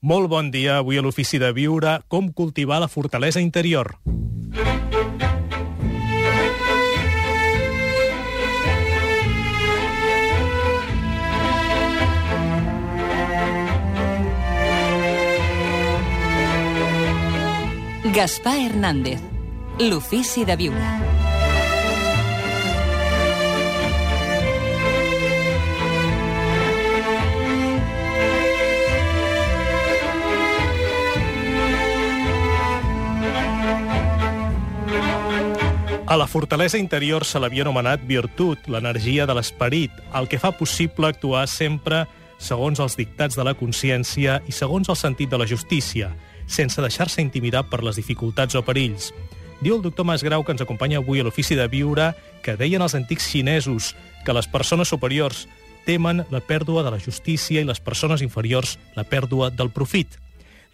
Molt bon dia. Avui a l'Ofici de Viure, com cultivar la fortalesa interior. Gaspar Hernández, l'Ofici de Viure. A la fortalesa interior se l'havia anomenat virtut, l'energia de l'esperit, el que fa possible actuar sempre segons els dictats de la consciència i segons el sentit de la justícia, sense deixar-se intimidar per les dificultats o perills. Diu el doctor Masgrau, que ens acompanya avui a l'Ofici de Viure, que deien els antics xinesos que les persones superiors temen la pèrdua de la justícia i les persones inferiors la pèrdua del profit.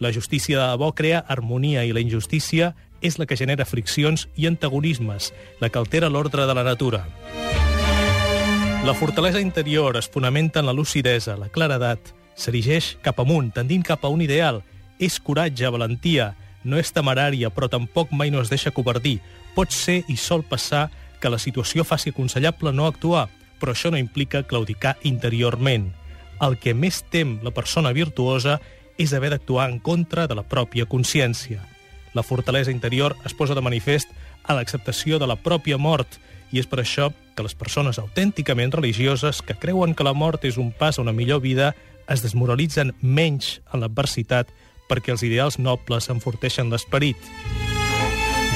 La justícia de debò crea harmonia i la injustícia és la que genera friccions i antagonismes, la que altera l'ordre de la natura. La fortalesa interior es fonamenta en la lucidesa, la claredat, s'erigeix cap amunt, tendint cap a un ideal. És coratge, valentia, no és temerària, però tampoc mai no es deixa covardir. Pot ser i sol passar que la situació faci aconsellable no actuar, però això no implica claudicar interiorment. El que més tem la persona virtuosa és haver d'actuar en contra de la pròpia consciència. La fortalesa interior es posa de manifest a l'acceptació de la pròpia mort, i és per això que les persones autènticament religioses que creuen que la mort és un pas a una millor vida es desmoralitzen menys en l'adversitat perquè els ideals nobles enforteixen l'esperit.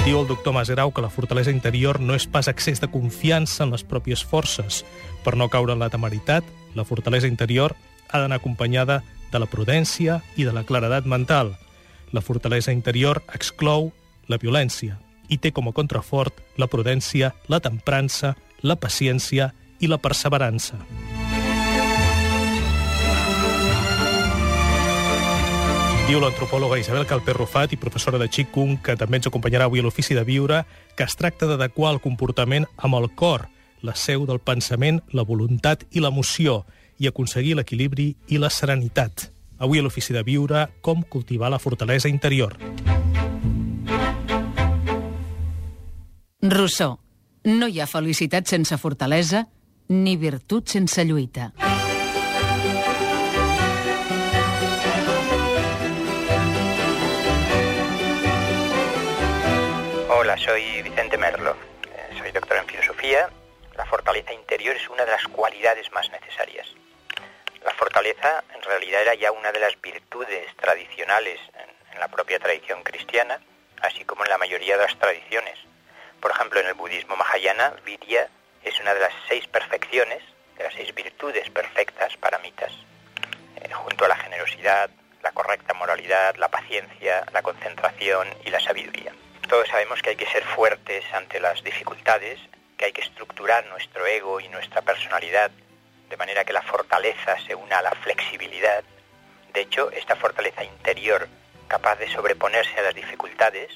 Diu el doctor Masgrau que la fortalesa interior no és pas accés de confiança en les pròpies forces. Per no caure en la temeritat, la fortalesa interior ha d'anar acompanyada de la prudència i de la claredat mental. La fortalesa interior exclou la violència i té com a contrafort la prudència, la temprança, la paciència i la perseverança. Diu l'antropòloga Isabel Calper-Rufat i professora de Qigong, que també ens acompanyarà avui a l'Ofici de Viure, que es tracta d'adequar el comportament amb el cor, la seu del pensament, la voluntat i l'emoció, i aconseguir l'equilibri i la serenitat. Avui a l'Ofici de Viure, com cultivar la fortalesa interior. Rousseau. No hi ha felicitat sense fortalesa, ni virtut sense lluita. Hola, soy Vicente Merlo. Eh, Soy doctor en filosofía. La fortaleza interior es una de las cualidades más necesarias. La fortaleza en realidad era ya una de las virtudes tradicionales en, la propia tradición cristiana, así como en la mayoría de las tradiciones. Por ejemplo, en el budismo mahayana, vidya es una de las seis perfecciones, de las seis virtudes perfectas paramitas, eh, junto a la generosidad, la correcta moralidad, la paciencia, la concentración y la sabiduría. Todos sabemos que hay que ser fuertes ante las dificultades, que hay que estructurar nuestro ego y nuestra personalidad de manera que la fortaleza se una a la flexibilidad. De hecho, esta fortaleza interior capaz de sobreponerse a las dificultades,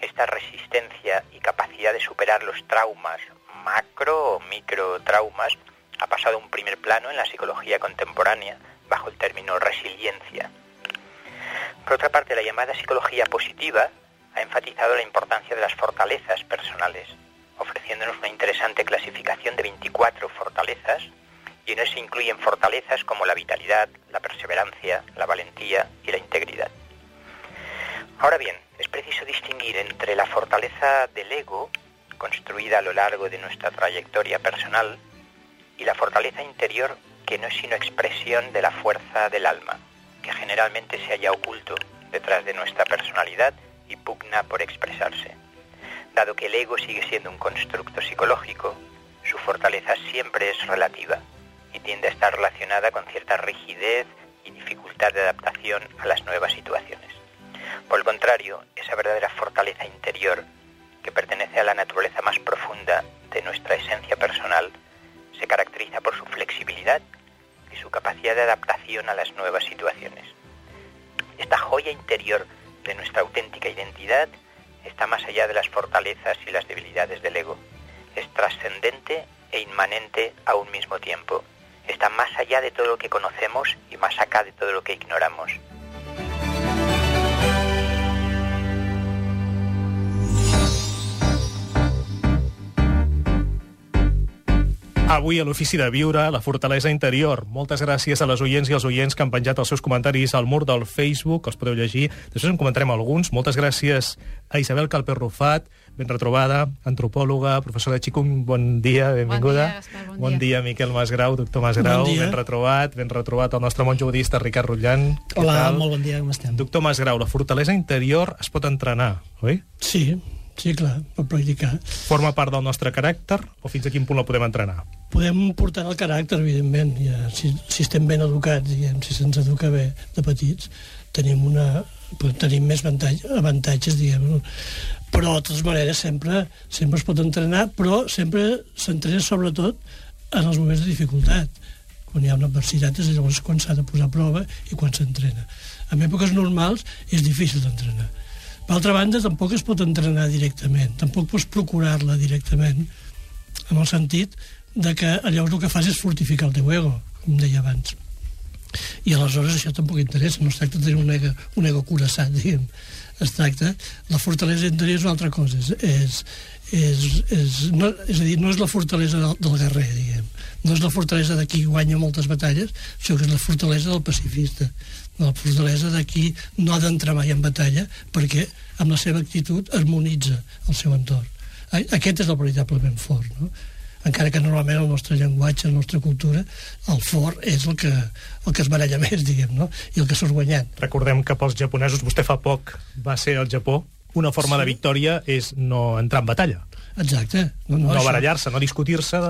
esta resistencia y capacidad de superar los traumas, macro o micro traumas, ha pasado a un primer plano en la psicología contemporánea bajo el término resiliencia. Por otra parte, la llamada psicología positiva ha enfatizado la importancia de las fortalezas personales, ofreciéndonos una interesante clasificación de 24 fortalezas, y en eso incluyen fortalezas como la vitalidad, la perseverancia, la valentía y la integridad. Ahora bien, es preciso distinguir entre la fortaleza del ego, construida a lo largo de nuestra trayectoria personal, y la fortaleza interior que no es sino expresión de la fuerza del alma, que generalmente se halla oculto detrás de nuestra personalidad y pugna por expresarse. Dado que el ego sigue siendo un constructo psicológico, su fortaleza siempre es relativa y tiende a estar relacionada con cierta rigidez y dificultad de adaptación a las nuevas situaciones. Por el contrario, esa verdadera fortaleza interior, que pertenece a la naturaleza más profunda de nuestra esencia personal, se caracteriza por su flexibilidad y su capacidad de adaptación a las nuevas situaciones. Esta joya interior de nuestra auténtica identidad está más allá de las fortalezas y las debilidades del ego. Es trascendente e inmanente a un mismo tiempo. está más allá de todo lo que conocemos y más acá de todo lo que ignoramos. Avui a l'Ofici de Viure, la Fortalesa Interior. Moltes gràcies a les oients i als oients que han penjat els seus comentaris al mur del Facebook, els podeu llegir. Després en comentarem alguns. Moltes gràcies a Isabel Calperrufat, Rufat, ben retrobada, antropòloga, professora de Xicung, bon dia, benvinguda. Bon dia, Gaspar, bon, bon dia. Miquel Masgrau, doctor Masgrau, Bon dia. ben retrobat, ben retrobat el nostre monjo budista Ricard Rutllan. Què Hola, tal? molt bon dia, com estem? Doctor Masgrau, la fortalesa interior es pot entrenar, oi? Sí, sí, clar, per practicar. Forma part del nostre caràcter o fins a quin punt la podem entrenar? Podem portar el caràcter, evidentment, ja, si, si estem ben educats, diguem, si se'ns educa bé de petits, tenim una tenim més avantatge, avantatges, diguem, no? però de totes maneres sempre, sempre es pot entrenar, però sempre s'entrena sobretot en els moments de dificultat. Quan hi ha una adversitat és llavors quan s'ha de posar a prova i quan s'entrena. En èpoques normals és difícil d'entrenar. Per altra banda, tampoc es pot entrenar directament, tampoc pots procurar-la directament, en el sentit de que llavors el que fas és fortificar el teu ego, com deia abans. I aleshores això tampoc interessa, no es tracta de tenir un ego, un ego curassat, diguem. Es tracta, la fortalesa interior és una altra cosa, és, és, és, és, no, és a dir, no és la fortalesa del, del guerrer, diguem. No és la fortalesa de qui guanya moltes batalles, sinó que és la fortalesa del pacifista, la fortalesa de qui no ha d'entrar mai en batalla perquè amb la seva actitud harmonitza el seu entorn. Aquest és el veritablement fort, no? Encara que normalment el nostre llenguatge, la nostra cultura, el fort és el que, el que es baralla més, diguem, no? i el que surt guanyant. Recordem que pels japonesos, vostè fa poc va ser al Japó, una forma de victòria és no entrar en batalla, Exacte. No, no, no barallar-se, no discutir-se,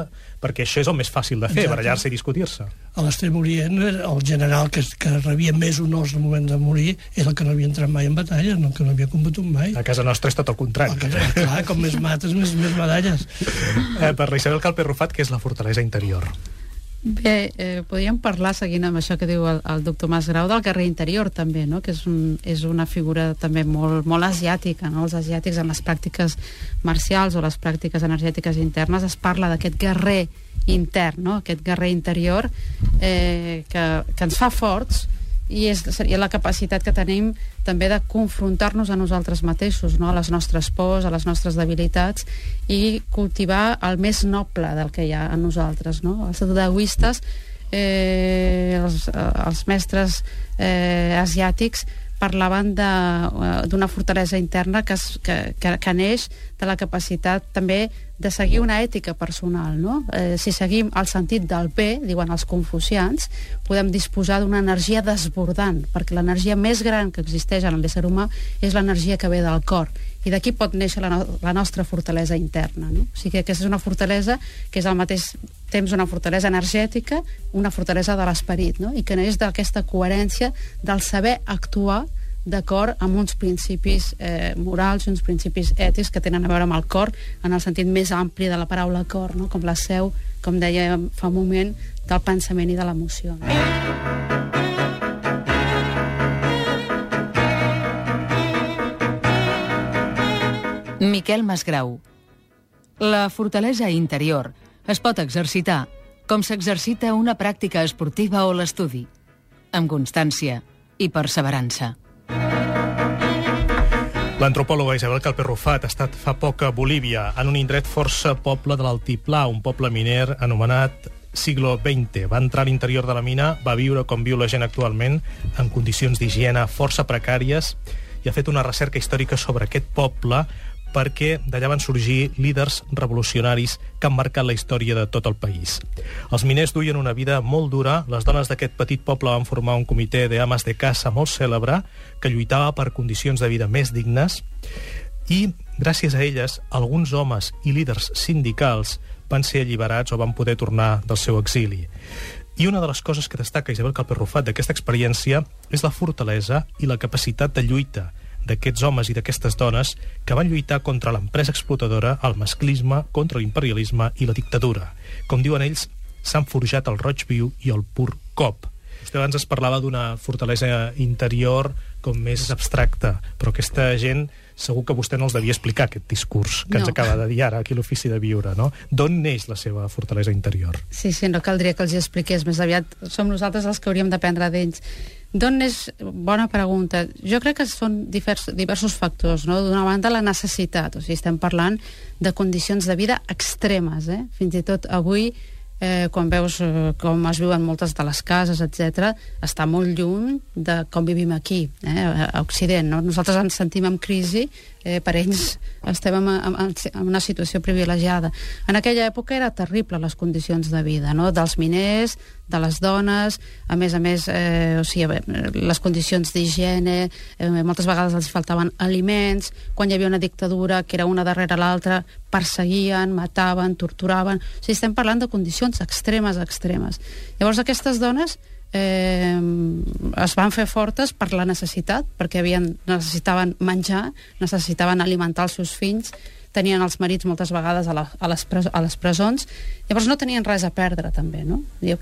perquè això és el més fàcil de fer, barallar-se i discutir-se. A l'Extrem Orient, el general que, que rebia més honors al moment de morir era el que no havia entrat mai en batalla, no el que no havia combatut mai. A casa nostra és tot el contrari. El que, clar, com més mates, més, més medalles. Eh, per la Isabel Calper-Rufat, què és la fortalesa interior? Bé, eh, podríem parlar, seguint amb això que diu el, el doctor Masgrau, del guerrer interior també, no? que és, un, és una figura també molt, molt asiàtica. No? Els asiàtics en les pràctiques marcials o les pràctiques energètiques internes es parla d'aquest guerrer intern, no? aquest guerrer interior eh, que, que ens fa forts i és, seria la capacitat que tenim també de confrontar-nos a nosaltres mateixos, no? a les nostres pors, a les nostres debilitats i cultivar el més noble del que hi ha en nosaltres. No? Els egoistes, eh, els, eh, els mestres eh, asiàtics parlaven eh, d'una fortalesa interna que, es, que, que, que neix de la capacitat també de seguir una ètica personal. No? Eh, si seguim el sentit del bé, diuen els confucians, podem disposar d'una energia desbordant, perquè l'energia més gran que existeix en l'ésser humà és l'energia que ve del cor. I d'aquí pot néixer la, no la nostra fortalesa interna. No? O sigui que aquesta és una fortalesa que és al mateix temps una fortalesa energètica, una fortalesa de l'esperit, no? i que neix d'aquesta coherència del saber actuar d'acord amb uns principis eh, morals i uns principis ètics que tenen a veure amb el cor en el sentit més ampli de la paraula cor, no? com la seu, com deia fa un moment, del pensament i de l'emoció. Miquel Masgrau. La fortalesa interior es pot exercitar com s'exercita una pràctica esportiva o l'estudi, amb constància i perseverança. L'antropòloga Isabel Calper-Rufat ha estat fa poc a Bolívia, en un indret força poble de l'Altiplà, un poble miner anomenat siglo XX. Va entrar a l'interior de la mina, va viure com viu la gent actualment, en condicions d'higiene força precàries, i ha fet una recerca històrica sobre aquest poble perquè d'allà van sorgir líders revolucionaris que han marcat la història de tot el país. Els miners duien una vida molt dura, les dones d'aquest petit poble van formar un comitè de ames de casa molt cèlebre que lluitava per condicions de vida més dignes i, gràcies a elles, alguns homes i líders sindicals van ser alliberats o van poder tornar del seu exili. I una de les coses que destaca Isabel Calper-Rufat d'aquesta experiència és la fortalesa i la capacitat de lluita d'aquests homes i d'aquestes dones que van lluitar contra l'empresa explotadora, el masclisme, contra l'imperialisme i la dictadura. Com diuen ells, s'han forjat el roig viu i el pur cop. Vostè abans es parlava d'una fortalesa interior com més abstracta, però aquesta gent segur que vostè no els devia explicar aquest discurs que No. ens acaba de dir ara aquí l'Ofici de Viure, no? D'on neix la seva fortalesa interior? Sí, sí, no caldria que els hi expliqués, més aviat som nosaltres els que hauríem d'aprendre d'ells. D'on és... Bona pregunta. Jo crec que són divers, diversos factors, no? D'una banda, la necessitat, o sigui, estem parlant de condicions de vida extremes, eh? Fins i tot avui eh, quan veus eh, com es viuen moltes de les cases, etc, està molt lluny de com vivim aquí, eh, a Occident. No? Nosaltres ens sentim en crisi, eh, per ells estem en, en, en una situació privilegiada. En aquella època era terrible les condicions de vida, no? dels miners, de les dones, a més a més, eh, o sigui, les condicions d'higiene, eh, moltes vegades els faltaven aliments, quan hi havia una dictadura que era una darrere l'altra, perseguien, mataven, torturaven... O sigui, estem parlant de condicions extremes, extremes. Llavors aquestes dones eh, es van fer fortes per la necessitat, perquè havien, necessitaven menjar, necessitaven alimentar els seus fills, tenien els marits moltes vegades a, la, a, les, pres, a les presons, llavors no tenien res a perdre també, no? Eh,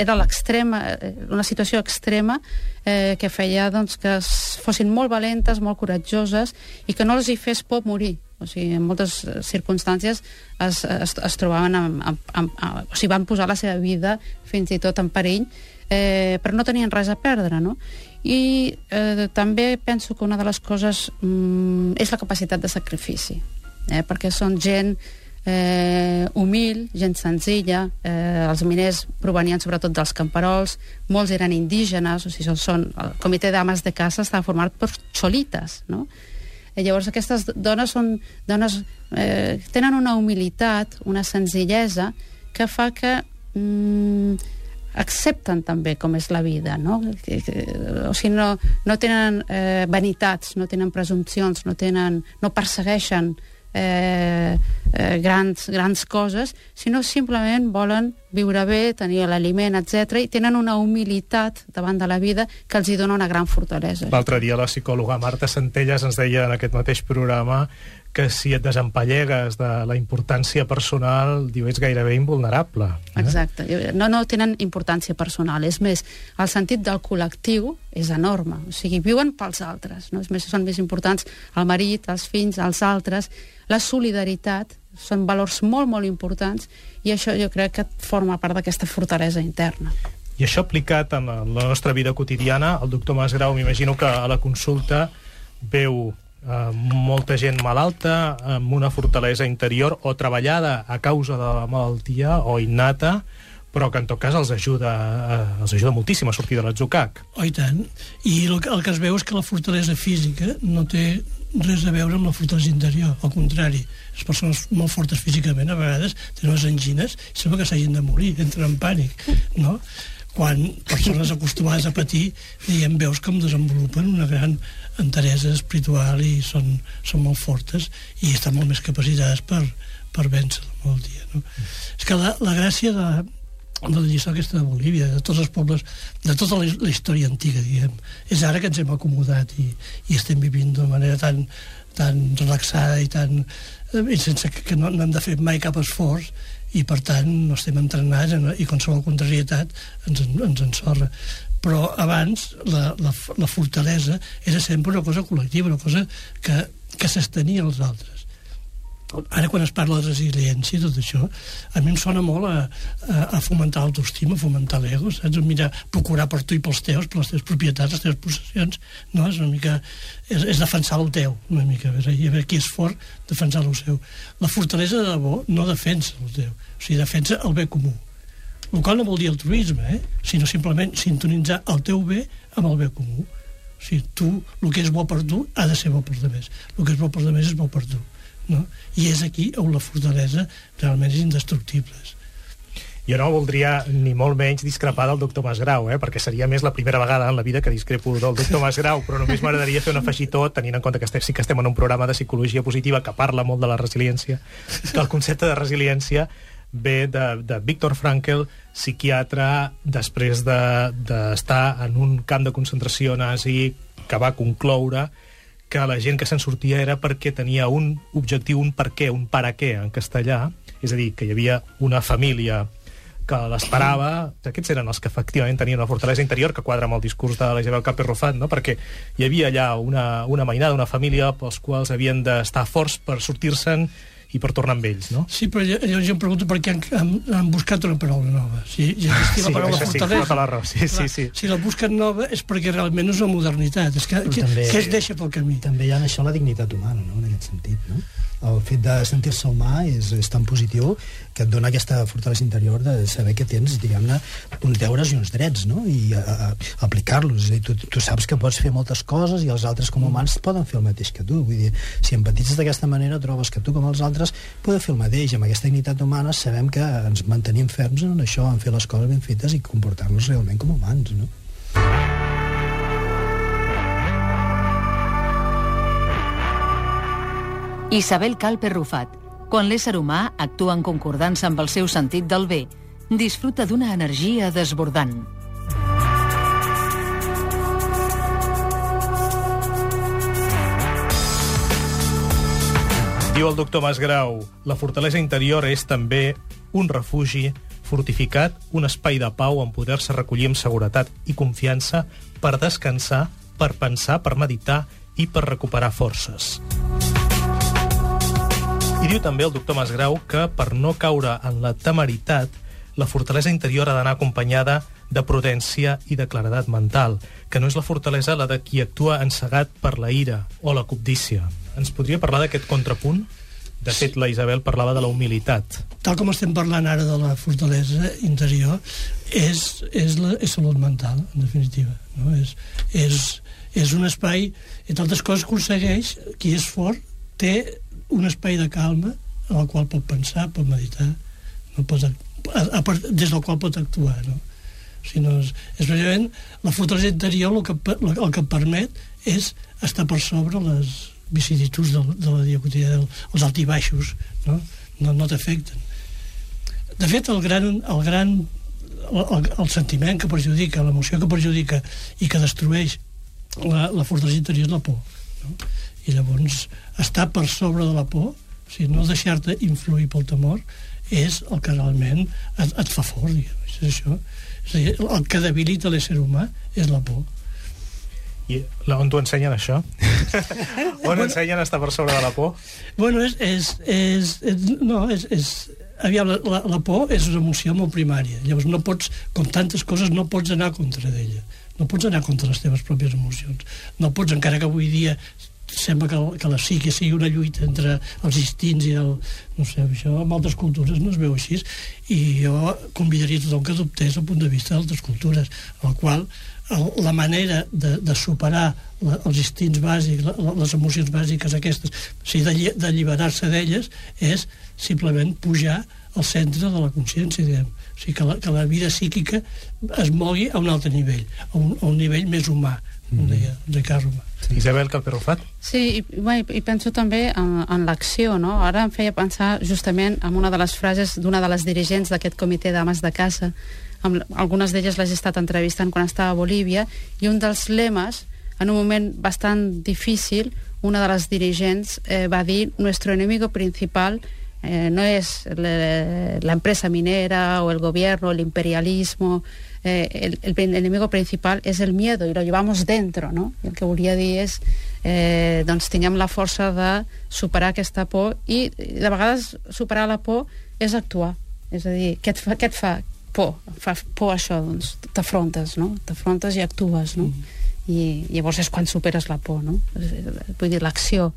era l'extrema, eh, una situació extrema eh, que feia doncs, que fossin molt valentes, molt coratjoses i que no els hi fes por morir, o sigui, en moltes circumstàncies es, es, es trobaven amb, amb, amb, o sigui, van posar la seva vida fins i tot en perill eh, però no tenien res a perdre no? i eh, també penso que una de les coses mm, és la capacitat de sacrifici eh, perquè són gent eh, humil, gent senzilla, eh, els miners provenien sobretot dels camperols, molts eren indígenes, o sigui, són, el comitè d'ames de casa estava format per xolites, no? I llavors aquestes dones són dones eh, tenen una humilitat, una senzillesa que fa que mm, accepten també com és la vida, no? O sigui, no, no tenen eh, vanitats, no tenen presumpcions, no, tenen, no persegueixen eh, eh, grans, grans coses, sinó simplement volen viure bé, tenir l'aliment, etc i tenen una humilitat davant de la vida que els hi dona una gran fortalesa. L'altre dia la psicòloga Marta Centelles ens deia en aquest mateix programa que si et desempallegues de la importància personal, diu, ets gairebé invulnerable. Eh? Exacte. No, no tenen importància personal. És més, el sentit del col·lectiu és enorme. O sigui, viuen pels altres. No? És més, són més importants el marit, els fills, els altres. La solidaritat són valors molt, molt importants i això jo crec que forma part d'aquesta fortalesa interna. I això aplicat en la nostra vida quotidiana, el doctor Masgrau m'imagino que a la consulta veu eh, molta gent malalta amb una fortalesa interior o treballada a causa de la malaltia o innata però que en tot cas els ajuda, eh, els ajuda moltíssim a sortir de l'atzucac. Oh, i tant. I el, el que es veu és que la fortalesa física no té res a veure amb la fortalesa interior, al contrari. Les persones molt fortes físicament a vegades tenen unes angines i sembla que s'hagin de morir, entren en pànic, no? Quan persones acostumades a patir, diguem, veus com desenvolupen una gran enteresa espiritual i són, són molt fortes i estan molt més capacitades per, per vèncer la malaltia. No? Mm. És que la, la gràcia de, de la lliçó aquesta de Bolívia, de tots els pobles, de tota la, la història antiga, diguem, és ara que ens hem acomodat i, i estem vivint d'una manera tan, tan relaxada i tan eh, i sense que, que no, no hem de fer mai cap esforç i per tant no estem entrenats i qualsevol contrarietat ens, ens ensorra però abans la, la, la fortalesa era sempre una cosa col·lectiva, una cosa que, que s'estenia als altres. Ara, quan es parla de resiliència i tot això, a mi em sona molt a, a, a fomentar l'autoestima, a fomentar l'ego, saps? Mirar, procurar per tu i pels teus, per les teves propietats, les teves possessions, no? És una mica... És, és defensar el teu, una mica. A veure, a veure qui és fort, defensar el seu. La fortalesa de debò no defensa el teu, o sigui, defensa el bé comú el qual no vol dir altruisme, eh? sinó simplement sintonitzar el teu bé amb el bé comú. O sigui, tu, el que és bo per tu ha de ser bo pels altres. El que és bo pels altres és bo per tu. No? I és aquí on la fortalesa realment és indestructible. Jo no voldria ni molt menys discrepar del doctor Masgrau, eh? perquè seria més la primera vegada en la vida que discrepo del doctor Masgrau, però només m'agradaria fer un afegitó tenint en compte que estem, sí que estem en un programa de psicologia positiva que parla molt de la resiliència, que el concepte de resiliència ve de, de Viktor Frankl, psiquiatre, després d'estar de, en un camp de concentració nazi que va concloure que la gent que se'n sortia era perquè tenia un objectiu, un per què, un para què en castellà, és a dir, que hi havia una família que l'esperava, aquests eren els que efectivament tenien una fortalesa interior que quadra amb el discurs de la Isabel Rufat, no? perquè hi havia allà una, una mainada, una família pels quals havien d'estar forts per sortir-se'n i per tornar amb ells, no? Sí, però llavors jo em pregunto per què han, han, han buscat una paraula nova. Si ja existia Sí, la paraula sí, fortalesa... la raó, sí, sí, sí. Si la busquen nova és perquè realment és una modernitat. És que, que, també- que es deixa pel camí. També hi ha en això la dignitat humana, no?, en aquest sentit, no? El fet de sentir-se humà és, és tan positiu que et dona aquesta fortalesa interior de saber que tens, diguem-ne, uns deures i uns drets, no?, i aplicar-los. Tu, tu saps que pots fer moltes coses i els altres com humans poden fer el mateix que tu. Vull dir, si empatitzes d'aquesta manera, trobes que tu com els altres podeu fer el mateix. Amb aquesta dignitat humana sabem que ens mantenim ferms en això, en fer les coses ben fetes i comportar-nos realment com humans, no? Isabel Calpe Rufat. Quan l'ésser humà actua en concordança amb el seu sentit del bé, disfruta d'una energia desbordant. Diu el doctor Masgrau, la fortalesa interior és també un refugi fortificat, un espai de pau on poder-se recollir amb seguretat i confiança per descansar, per pensar, per meditar i per recuperar forces. I diu també el doctor Masgrau que per no caure en la temeritat, la fortalesa interior ha d'anar acompanyada de prudència i de claredat mental, que no és la fortalesa la de qui actua encegat per la ira o la cobdícia. Ens podria parlar d'aquest contrapunt? De fet, la Isabel parlava de la humilitat. Tal com estem parlant ara de la fortalesa interior, és, és, la, és salut mental, en definitiva. No? És, és, és un espai, entre altres coses, aconsegueix, qui és fort, té un espai de calma en el qual pot pensar, pot meditar, no pot, a, a, des del qual pot actuar. No? No és, és precisament la fortalesa interior el que, el que et permet és estar per sobre les vicissituds del, de la dia quotidiana, els altibaixos, no, no, no t'afecten. De fet, el gran, el gran el, el sentiment que perjudica, l'emoció que perjudica i que destrueix la, la fortalesa interior és la por. No? I llavors, estar per sobre de la por, o sigui, no deixar-te influir pel temor, és el que realment et, et fa fort, diguem. És això. És a dir, el que debilita l'ésser humà és la por. I la- on t'ho ensenyen, això? on ensenyen a estar per sobre de la por? Bueno, és... és, és, és no, és, és aviam, la, la, la por és una emoció molt primària. Llavors no pots, com tantes coses, no pots anar contra d'ella. No pots anar contra les teves pròpies emocions. No pots, encara que avui dia sembla que, que la psique sigui una lluita entre els instints i el... No sé, això en altres cultures no es veu així. I jo convidaria tothom que adoptés el punt de vista d'altres cultures, en el qual el, la manera de, de superar la, els instints bàsics, la, les emocions bàsiques aquestes, o sigui, d'alli- d'alliberar-se d'elles, és simplement pujar al centre de la consciència, diguem. O sigui, que la, que la vida psíquica es mogui a un altre nivell, a un, a un nivell més humà, com deia Ricard Romà. Isabel Calperrofat? Sí, i, bueno, i penso també en, en l'acció, no? Ara em feia pensar justament en una de les frases d'una de les dirigents d'aquest comitè d'ames de casa, amb, algunes d'elles les he estat entrevistant quan estava a Bolívia, i un dels lemes, en un moment bastant difícil, una de les dirigents eh, va dir «Nuestro enemigo principal eh, no es le- la empresa minera o el gobierno, el imperialismo, eh, el, el enemigo principal és el miedo i lo llevamos dentro, no? I el que volia dir és eh, doncs tinguem la força de superar aquesta por i de vegades superar la por és actuar. És a dir, què et fa, què et fa por? Fa por això, doncs t'afrontes, no? T'afrontes i actues, no? I llavors és quan superes la por, no? Vull dir, l'acció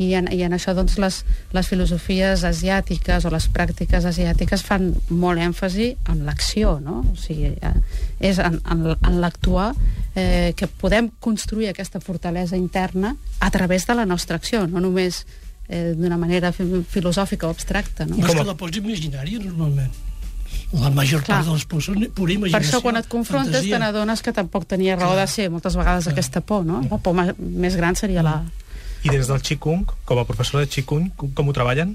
i en, i en això doncs les, les filosofies asiàtiques o les pràctiques asiàtiques fan molt èmfasi en l'acció no? o sigui, eh, és en, en, en l'actuar eh, que podem construir aquesta fortalesa interna a través de la nostra acció no només eh, d'una manera fi- filosòfica o abstracta no? I és Com a- que la por és imaginària, normalment. La major Clar. part de les pors són pura Per imaginació. això quan et confrontes fantasia. te n'adones que tampoc tenia raó de ser moltes vegades aquesta por, no? La por més gran seria la, I des del Qigong, com a professora de Qigong, com, ho treballen?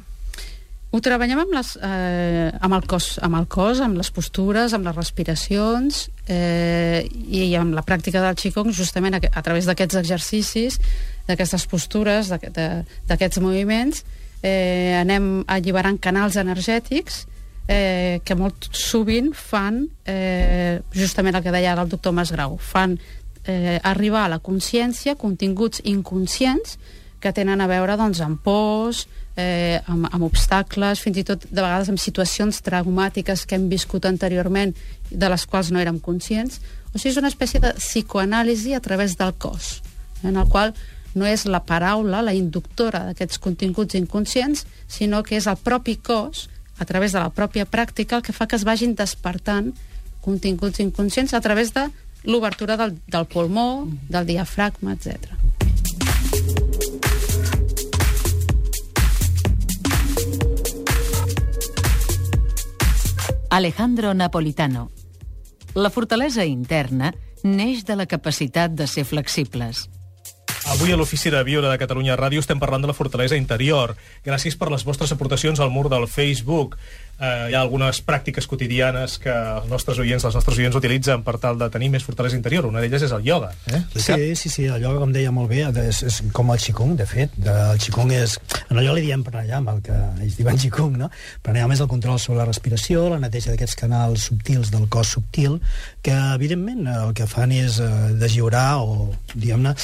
Ho treballem amb, les, eh, amb, el cos, amb el cos, amb les postures, amb les respiracions eh, i amb la pràctica del Qigong justament a, a través d'aquests exercicis, d'aquestes postures, d'aquests moviments, eh, anem alliberant canals energètics eh, que molt sovint fan eh, justament el que deia el doctor Masgrau, fan eh, arribar a la consciència continguts inconscients que tenen a veure doncs, amb pors, eh, amb, amb obstacles, fins i tot de vegades amb situacions traumàtiques que hem viscut anteriorment de les quals no érem conscients. O sigui, és una espècie de psicoanàlisi a través del cos, en el qual no és la paraula la inductora d'aquests continguts inconscients, sinó que és el propi cos, a través de la pròpia pràctica, el que fa que es vagin despertant continguts inconscients a través de l'obertura del, del pulmó, del diafragma, etc. Alejandro Napolitano. La fortalesa interna neix de la capacitat de ser flexibles. Avui a l'Oficina de Viure de Catalunya Ràdio estem parlant de la fortalesa interior. Gràcies per les vostres aportacions al mur del Facebook eh, hi ha algunes pràctiques quotidianes que els nostres oients, els nostres oients utilitzen per tal de tenir més fortalesa interior. Una d'elles és el ioga. Eh? Sí, sí, sí, el ioga, com deia molt bé, és, és com el qigong, de fet. El qigong és... En allò li diem pranayama, el que ells diuen qigong, no? Pranayama és el control sobre la respiració, la neteja d'aquests canals subtils del cos subtil, que evidentment el que fan és eh, deslliurar o, diguem-ne,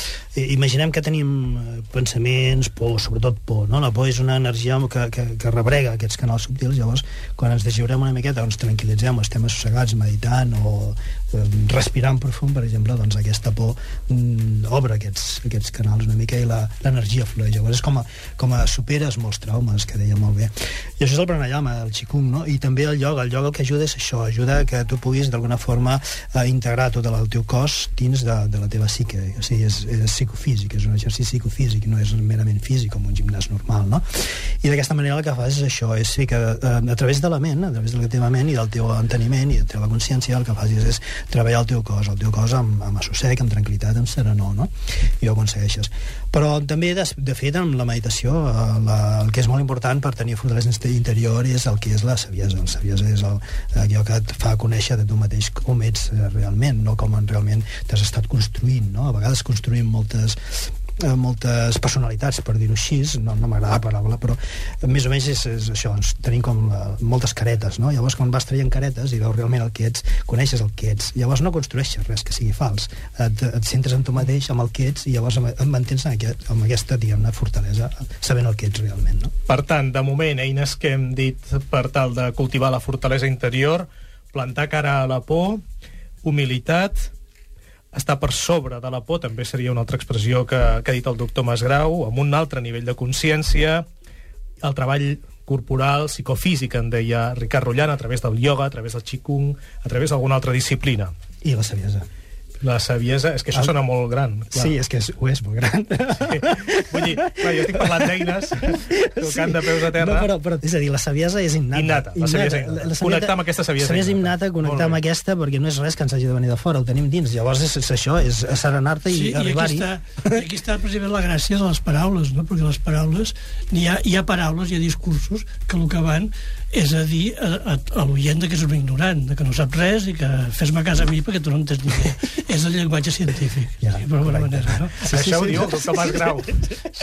imaginem que tenim eh, pensaments, por, sobretot por, no? La por és una energia que, que, que rebrega aquests canals subtils, llavors quan ens deslliurem una miqueta, ens tranquil·litzem, estem assossegats meditant o respirant profund, per exemple, doncs aquesta por mm, obre aquests, aquests canals una mica i l'energia flueix. Llavors és com a, com a superes molts traumes, que deia molt bé. I això és el pranayama, el qigong, no? I també el yoga. El yoga el que ajuda és això, ajuda que tu puguis d'alguna forma eh, integrar tot el teu cos dins de, de la teva psique. O sigui, és, és psicofísic, és un exercici psicofísic, no és merament físic com un gimnàs normal, no? I d'aquesta manera el que fas és això, és que eh, a través de la ment, a través de la teva ment i del teu enteniment i de la teva consciència, el que facis és treballar el teu cos, el teu cos amb, amb assossec, amb tranquil·litat, amb serenor, no? I ho aconsegueixes. Però també, de, de fet, amb la meditació, eh, la, el que és molt important per tenir fortalesa interior és el que és la saviesa. La saviesa és el, allò que et fa conèixer de tu mateix com ets eh, realment, no com realment t'has estat construint, no? A vegades construïm moltes eh, moltes personalitats, per dir-ho així, no, no m'agrada la paraula, però més o menys és, és això, ens tenim com la, moltes caretes, no? Llavors, quan vas traient caretes i veus realment el que ets, coneixes el que ets, llavors no construeixes res que sigui fals, et, et centres en tu mateix, amb el que ets, i llavors et mantens en aquest, amb aquesta, diguem-ne, fortalesa, sabent el que ets realment, no? Per tant, de moment, eines que hem dit per tal de cultivar la fortalesa interior, plantar cara a la por, humilitat, està per sobre de la por, també seria una altra expressió que, que ha dit el doctor Masgrau, amb un altre nivell de consciència, el treball corporal, psicofísic, en deia Ricard Rullant, a través del ioga, a través del qigong, a través d'alguna altra disciplina. I la saviesa. La saviesa, és que això el... sona molt gran. Clar. Sí, és que és, ho és molt gran. Sí. Vull dir, clar, jo estic parlant d'eines, tocant de peus a terra. No, però, però, és a dir, la saviesa és innata. Innata, la saviesa innata. La, la saviesa, connectar amb aquesta saviesa, saviesa innata. connectar amb aquesta, perquè no és res que ens hagi de venir de fora, ho tenim dins. Llavors és, és això, és serenar-te i sí, arribar-hi. I aquí està, aquí està precisament la gràcia de les paraules, no? perquè les paraules, hi ha, hi ha paraules, hi ha discursos que el que van és a dir a, a, a l'oient que és un ignorant, de que no sap res i que fes-me casa a mi perquè tu no en tens ni idea. és el llenguatge científic, ja, sí, per alguna manera. No? Sí, Això sí, ho sí, diu el doctor Mas Grau.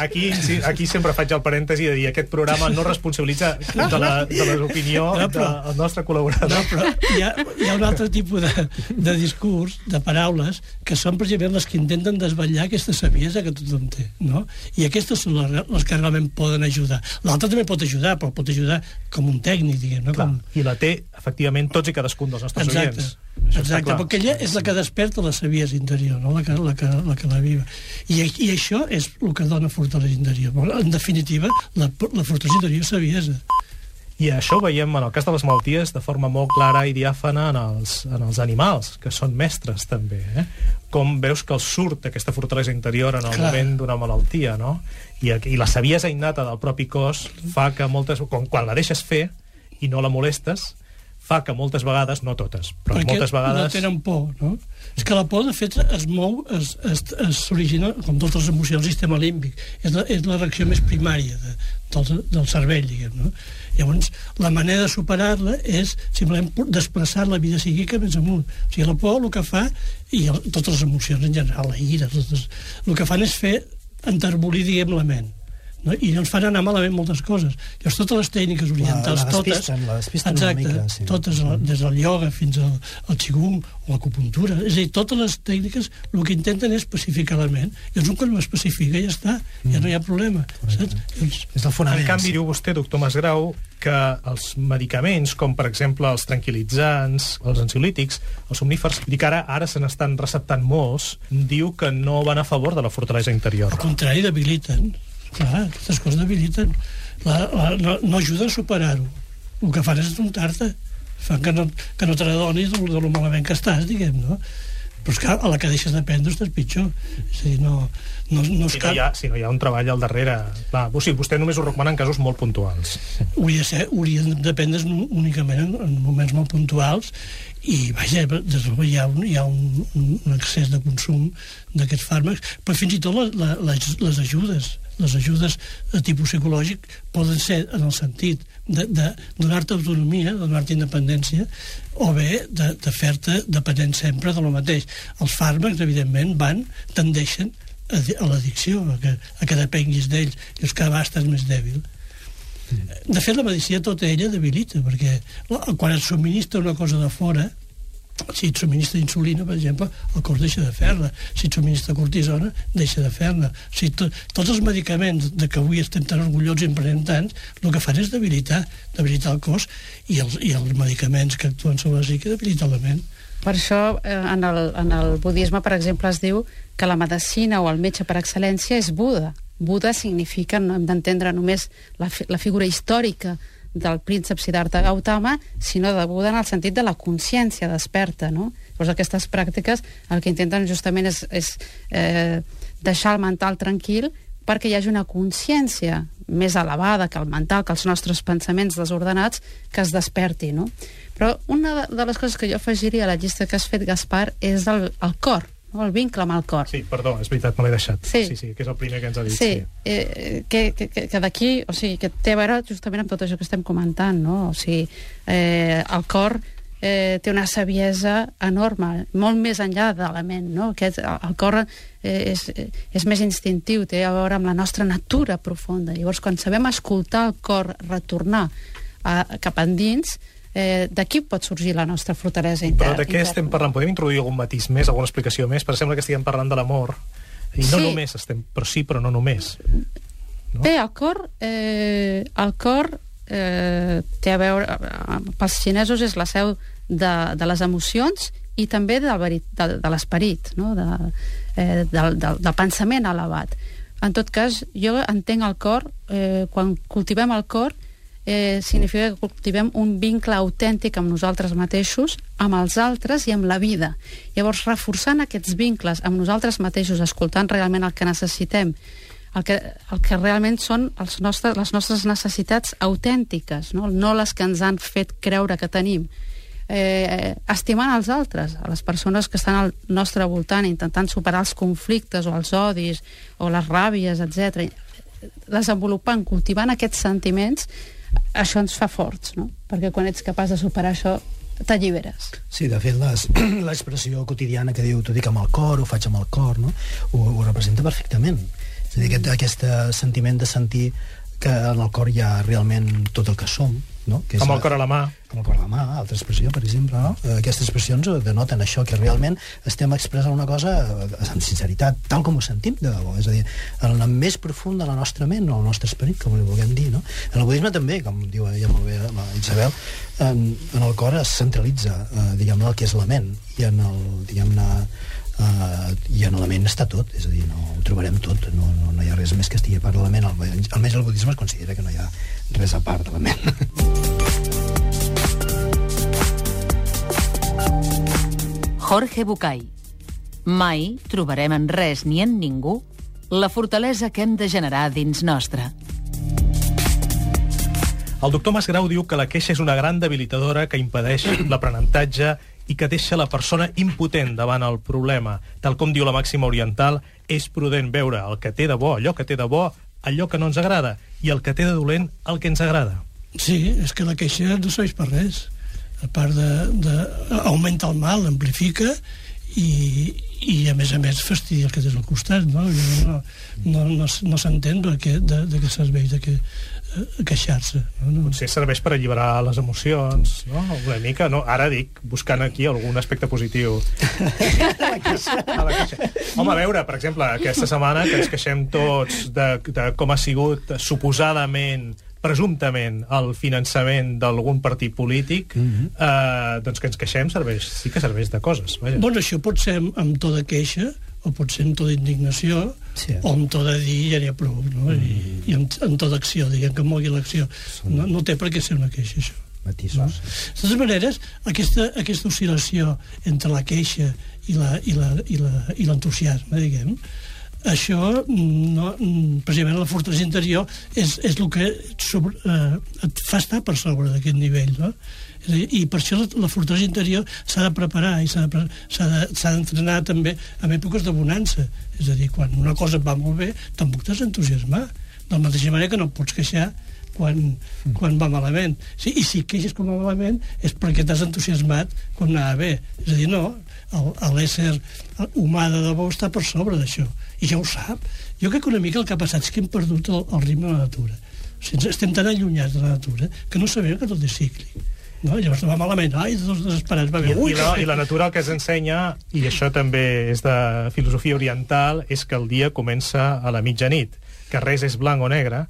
Aquí, sí, aquí sempre faig el parèntesi de dir aquest programa no responsabilitza de la, de l'opinió no, del nostre col·laborador. No, però hi ha, hi ha un altre tipus de, de discurs, de paraules, que són precisament les que intenten desvetllar aquesta saviesa que tothom té. No? I aquestes són les, les que realment poden ajudar. L'altre també pot ajudar, però pot ajudar com un tècnic tècnic, diguem. No? Clar, Com... I la té, efectivament, tots i cadascun dels nostres Exacte. oients. Això Exacte, perquè ella és la que desperta la saviesa interior, no? la, que, la, que, la que la viva. I, I això és el que dona fortalesa interior. En definitiva, la, la fortalesa interior és saviesa. I això ho veiem en el cas de les malalties de forma molt clara i diàfana en els, en els animals, que són mestres també. Eh? Com veus que els surt aquesta fortalesa interior en el Clar. moment d'una malaltia, no? I, I la saviesa innata del propi cos fa que moltes... Quan, quan la deixes fer i no la molestes, fa que moltes vegades, no totes, però Perquè moltes vegades... no tenen por, no? És que la por, de fet, es mou, s'origina, com totes les emocions, al sistema límbic. És la, és la reacció més primària de, del, del cervell, diguem, no? Llavors, la manera de superar-la és simplement desplaçar la vida psíquica més amunt. O sigui, la por el que fa, i el, totes les emocions en general, la ira, totes, el que fan és fer enterbolir, diguem, la ment no? i ens fan anar malament moltes coses. Llavors, totes les tècniques orientals, la totes... despisten, la despisten una exacte, mica, sí. totes, Mm. des del ioga fins al, al qigong o l'acupuntura, és a dir, totes les tècniques el que intenten és especificar la ment. Llavors, un ho especifica ja està, ja no hi ha problema. Saps? Llavors, És el fonament. En canvi, diu vostè, doctor Masgrau, que els medicaments, com per exemple els tranquil·litzants, els ansiolítics, els somnífers, i que ara, ara se n'estan receptant molts, diu que no van a favor de la fortalesa interior. Al contrari, debiliten. Clar, aquestes coses debiliten. La, la, no, no ajuden a superar-ho. El que fan és atontar-te. Fan que no, que no te n'adonis de, de lo malament que estàs, diguem, no? Però és que a la que deixes d'aprendre estàs pitjor. És a dir, no, no, no Si no, hi ha, si no hi ha un treball al darrere... Clar, o sigui, vostè només ho recomana en casos molt puntuals. hauria de ser, haurien de dependre únicament en, en moments molt puntuals i vaja, des de hi ha un, hi ha un, un excés de consum d'aquests fàrmacs, però fins i tot la, la, les, les ajudes les ajudes de tipus psicològic poden ser en el sentit de, de donar-te autonomia, de donar-te independència, o bé de, de fer-te dependent sempre de lo mateix. Els fàrmacs, evidentment, van, tendeixen a, a l'addicció, a que, a que depenguis d'ells, i cada vegada estàs més dèbil. De fet, la medicina tota ella debilita, perquè quan et subministra una cosa de fora, si et subministra insulina, per exemple, el cos deixa de fer-la. Si et subministra cortisona, deixa de. O sigui, to, tots els medicaments de que avui estem tan orgullosos i en prenem tants, el que fan és debilitar, debilitar el cos i els, i els medicaments que actuen sobre la psique debiliten la ment. Per això, eh, en, el, en el budisme, per exemple, es diu que la medicina o el metge per excel·lència és Buda. Buda significa, no hem d'entendre només la, fi, la figura històrica del príncep Siddhartha Gautama, sinó de Buda en el sentit de la consciència desperta, no? Llavors aquestes pràctiques el que intenten justament és, és eh, deixar el mental tranquil perquè hi hagi una consciència més elevada que el mental, que els nostres pensaments desordenats, que es desperti, no? Però una de- les coses que jo afegiria a la llista que has fet, Gaspar, és el, el cor, no? el vincle amb el cor. Sí, perdó, és veritat, me l'he deixat. Sí. sí, sí, que és el primer que ens ha dit. Sí, eh, que, que, que que d'aquí, o sigui, que té a veure justament amb tot això que estem comentant, no? O sigui, eh, el cor eh, té una saviesa enorme, molt més enllà de la ment, no? Aquest, el, el cor eh, és, és més instintiu, té a veure amb la nostra natura profunda. Llavors, quan sabem escoltar el cor retornar a, cap endins, eh, d'aquí pot sorgir la nostra fortalesa interna. Però de què estem parlant? Podem introduir algun matís més, alguna explicació més? Perquè sembla que estiguem parlant de l'amor. I no Sí. només estem... Però sí, però no només. No? Bé, el cor, eh, el cor eh, té a veure, eh, pels xinesos és la seu de, de les emocions i també del, veri- de, de l'esperit, no? de, eh, del, del, del pensament elevat. En tot cas, jo entenc el cor, eh, quan cultivem el cor, eh, significa que cultivem un vincle autèntic amb nosaltres mateixos, amb els altres i amb la vida. Llavors, reforçant aquests vincles amb nosaltres mateixos, escoltant realment el que necessitem, el que, el que realment són els nostres, les nostres necessitats autèntiques, no? no les que ens han fet creure que tenim. Eh, estimant els altres, a les persones que estan al nostre voltant, intentant superar els conflictes o els odis o les ràbies, etc. Desenvolupant, cultivant aquests sentiments, això ens fa forts, no? Perquè quan ets capaç de superar això, t'alliberes. Sí, de fet, l'expressió quotidiana que diu t'ho dic amb el cor, ho faig amb el cor, no? ho, ho representa perfectament. És a dir, aquest, aquest sentiment de sentir que en el cor hi ha realment tot el que som, no? Que és Amb el cor a la mà. amb el cor a la mà, altra expressió, per exemple, no? Eh, Aquestes expressions denoten això, que realment estem expressant una cosa eh, amb sinceritat, tal com ho sentim de debò, és a dir, en la més profunda de la nostra ment, o el nostre esperit, com li vulguem dir, no? En el budisme també, com diu ella molt bé, la Isabel, en, en el cor es centralitza, eh, diguem-ne, el que és la ment, i en el, diguem-ne, eh, i en la ment està tot, és a dir, no ho trobarem tot, no, no, no hi ha res més que estigui a part de la ment, Al- almenys el budisme es considera que no hi ha res a part de la ment. Jorge Bucay. Mai trobarem en res ni en ningú la fortalesa que hem de generar dins nostre. El doctor Masgrau diu que la queixa és una gran debilitadora que impedeix l'aprenentatge i que deixa la persona impotent davant el problema. Tal com diu la màxima oriental, és prudent veure el que té de bo, allò que té de bo, allò que no ens agrada, i el que té de dolent, el que ens agrada. Sí, és que la queixa no serveix per res. A part de, de... augmenta el mal, amplifica, i, i a més a més fastidia el que tens al costat no, no, no, no, no s'entén de, de, de què serveix de què, eh, queixar-se no? no. Potser serveix per alliberar les emocions, no? Una mica, no? Ara dic, buscant aquí algun aspecte positiu. a la queixa. Home, a veure, per exemple, aquesta setmana que ens queixem tots de, de com ha sigut suposadament presumptament el finançament d'algun partit polític, mm -hmm. eh, doncs que ens queixem serveix, sí que serveix de coses. Vaja. Bueno, això pot ser amb, amb to de queixa, o pot ser amb to d'indignació, sí. o amb to de dir ja n'hi ha prou, no? Mm. I, i amb, amb to d'acció, diguem que mogui l'acció. No, no té per què ser una queixa, això. Matisos. No? De totes maneres, aquesta, aquesta oscil·lació entre la queixa i l'entusiasme, diguem, això, no, precisament la fortalesa interior és, és el que sobre, eh, et fa estar per sobre d'aquest nivell no? i per això la, la fortalesa interior s'ha de preparar i s'ha d'entrenar de, també en èpoques de bonança és a dir, quan una cosa va molt bé tampoc t'has d'entusiasmar de la mateixa manera que no pots queixar quan, mm. quan va malament. Sí, I si queixes com va malament és perquè t'has entusiasmat quan anava bé. És a dir, no, l'ésser humà de debò està per sobre d'això i ja ho sap. Jo crec que una mica el que ha passat és que hem perdut el, el ritme de la natura. O sigui, estem tan allunyats de la natura que no sabem que tot és cíclic. No? Llavors va malament, ai, tots desesperats. Va bé, I, ui, i, la, I la natura el que ens ensenya, i això també és de filosofia oriental, és que el dia comença a la mitjanit, que res és blanc o negre,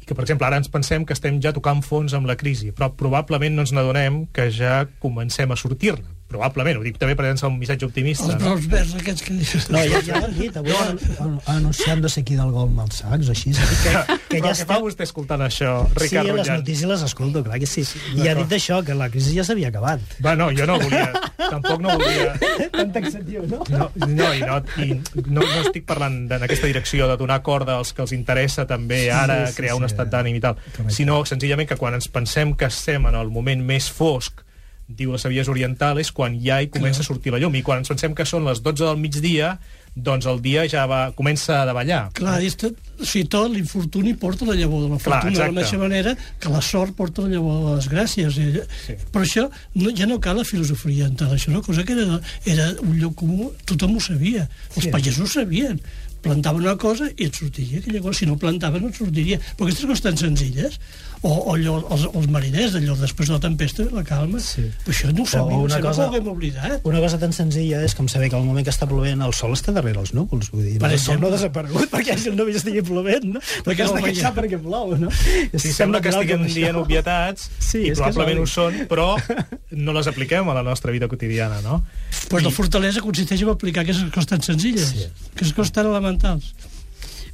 i que, per exemple, ara ens pensem que estem ja tocant fons amb la crisi, però probablement no ens n'adonem que ja comencem a sortir-ne probablement, ho dic també per llançar un missatge optimista. Els brots no? verds aquests que dius. No, ja, ja l'han dit, avui no. anunciant no sé qui del gol amb els sacs, així. Que, que ja està... fa vostè escoltant això, Ricard Sí, les notícies les escolto, clar que sí. I ha dit això, que la crisi ja s'havia acabat. Va, no, jo no volia, tampoc no volia... Tan taxatiu, no? No, no, i no, i no, no estic parlant en aquesta direcció de donar corda als que els interessa també ara sí, sí, crear sí, un estat d'ànim i tal, sinó senzillament que quan ens pensem que estem en el moment més fosc diu la saviesa oriental, és quan ja hi comença a sortir la llum. I quan ens pensem que són les 12 del migdia, doncs el dia ja va, comença a davallar. Clar, és tot, o sigui, tot l'infortuni porta la llavor de la fortuna, Clar, de la mateixa manera que la sort porta la llavor de les gràcies. I, sí. Però això no, ja no cal la filosofia oriental, això una cosa que era, era un lloc comú, tothom ho sabia, els sí. pagesos ho sabien plantaven una cosa i et sortiria aquella cosa. Si no plantaven, no et sortiria. Però aquestes coses tan senzilles, o, o allò, els, els mariners, allò després de la tempesta, la calma, sí. però això no ho sabíem, una cosa, no ho oblidat. Una cosa tan senzilla és com saber que al moment que està plovent el sol està darrere els núvols, vull dir, per el sol no ha desaparegut perquè si el núvol estigui plovent, no? Perquè has de queixar perquè plou, no? Sí, sembla que estiguem dient obvietats, sí, i probablement ho són, però no les apliquem a la nostra vida quotidiana, no? Pues I... la fortalesa consisteix en aplicar aquestes coses tan senzilles, sí. aquestes coses tan elementals.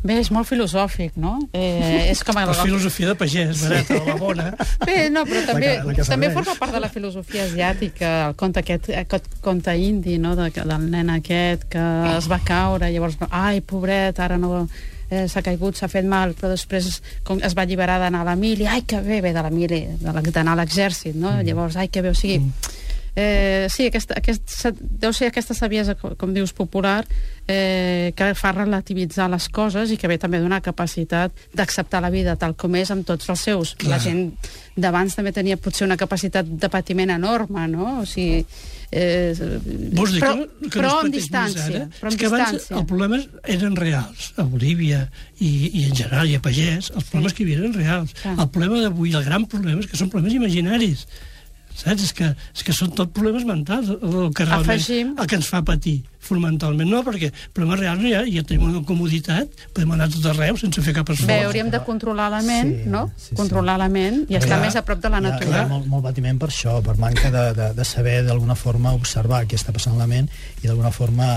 Bé, és molt filosòfic, no? Eh, és com... La filosofia de pagès, barata, la bona. Bé, no, però també, la que, la també forma part de la filosofia asiàtica, el conte aquest, aquest conte indi, no?, de, del nen aquest que es va caure, llavors, ai, pobret, ara no eh, s'ha caigut, s'ha fet mal, però després com es va alliberar d'anar a la mili, ai, que bé, bé de la mili, d'anar a l'exèrcit, no? Mm. Llavors, ai, que bé, o sigui... Mm Eh, sí, aquesta, aquesta, deu ser aquesta saviesa, com, com dius, popular, eh, que fa relativitzar les coses i que ve també donar capacitat d'acceptar la vida tal com és amb tots els seus. Clar. La gent d'abans també tenia potser una capacitat de patiment enorme, no? O sigui, Eh, Vols dir però, que, que però, no amb distància, però amb és que abans els problemes eren reals a Bolívia i, i en general i a Pagès els problemes sí. que hi havia eren reals Clar. el problema d'avui, el gran problema és que són problemes imaginaris saps? És que, és que són tot problemes mentals el que realment, Afegim... el que ens fa patir fonamentalment no, perquè problemes reals ja, ja tenim una comoditat, podem anar tot arreu sense fer cap esforç. Bé, hauríem de controlar la ment, sí, no? Sí, controlar sí. la ment i estar més a prop de la natura. Hi ha, hi ha molt, molt patiment per això, per manca de, de, de saber d'alguna forma observar què està passant a la ment i d'alguna forma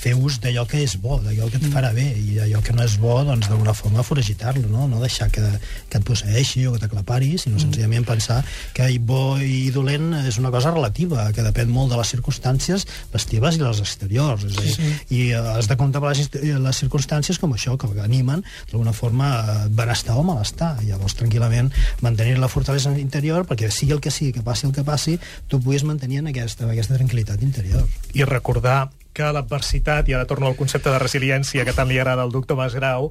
fer ús d'allò que és bo, d'allò que et mm. farà bé, i allò que no és bo, doncs d'alguna forma foragitar-lo, no? no deixar que, que et posseeixi o que t'aclapari, sinó mm. senzillament pensar que bo i dolent és una cosa relativa, que depèn molt de les circumstàncies, les teves i les exteriors, és a dir, sí. i uh, has de contemplar les, les circumstàncies com això, que animen d'alguna forma uh, benestar o malestar, llavors tranquil·lament mantenir la fortalesa interior perquè sigui el que sigui, que passi el que passi, tu puguis mantenir en aquesta, en aquesta tranquil·litat interior. I recordar que l'adversitat, i ara torno al concepte de resiliència que tant li agrada al doctor Masgrau,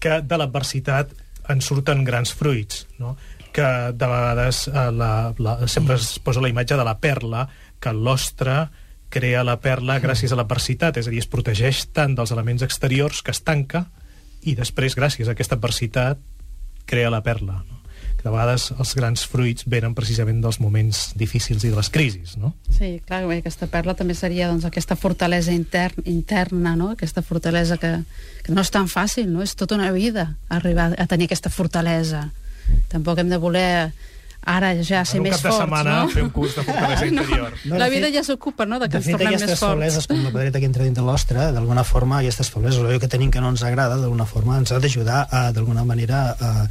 que de l'adversitat en surten grans fruits, no? que de vegades eh, la, la, sempre es posa la imatge de la perla, que l'ostre crea la perla gràcies a l'adversitat, és a dir, es protegeix tant dels elements exteriors que es tanca i després, gràcies a aquesta adversitat, crea la perla. No? Que de vegades els grans fruits venen precisament dels moments difícils i de les crisis, no? Sí, clar, bé, aquesta perla també seria doncs, aquesta fortalesa intern, interna, no? aquesta fortalesa que, que no és tan fàcil, no? és tota una vida arribar a tenir aquesta fortalesa. Tampoc hem de voler ara ja ser en un més cap de forts, setmana no? fer un curs de fortalesa interior. No, la vida fet- ja s'ocupa, no?, de que De ens fet, tornem més aquestes forts. febleses, com la pedreta que entra dintre l'ostre, d'alguna forma, aquestes febleses, allò que tenim que no ens agrada, d'alguna forma ens ha d'ajudar a, d'alguna manera, a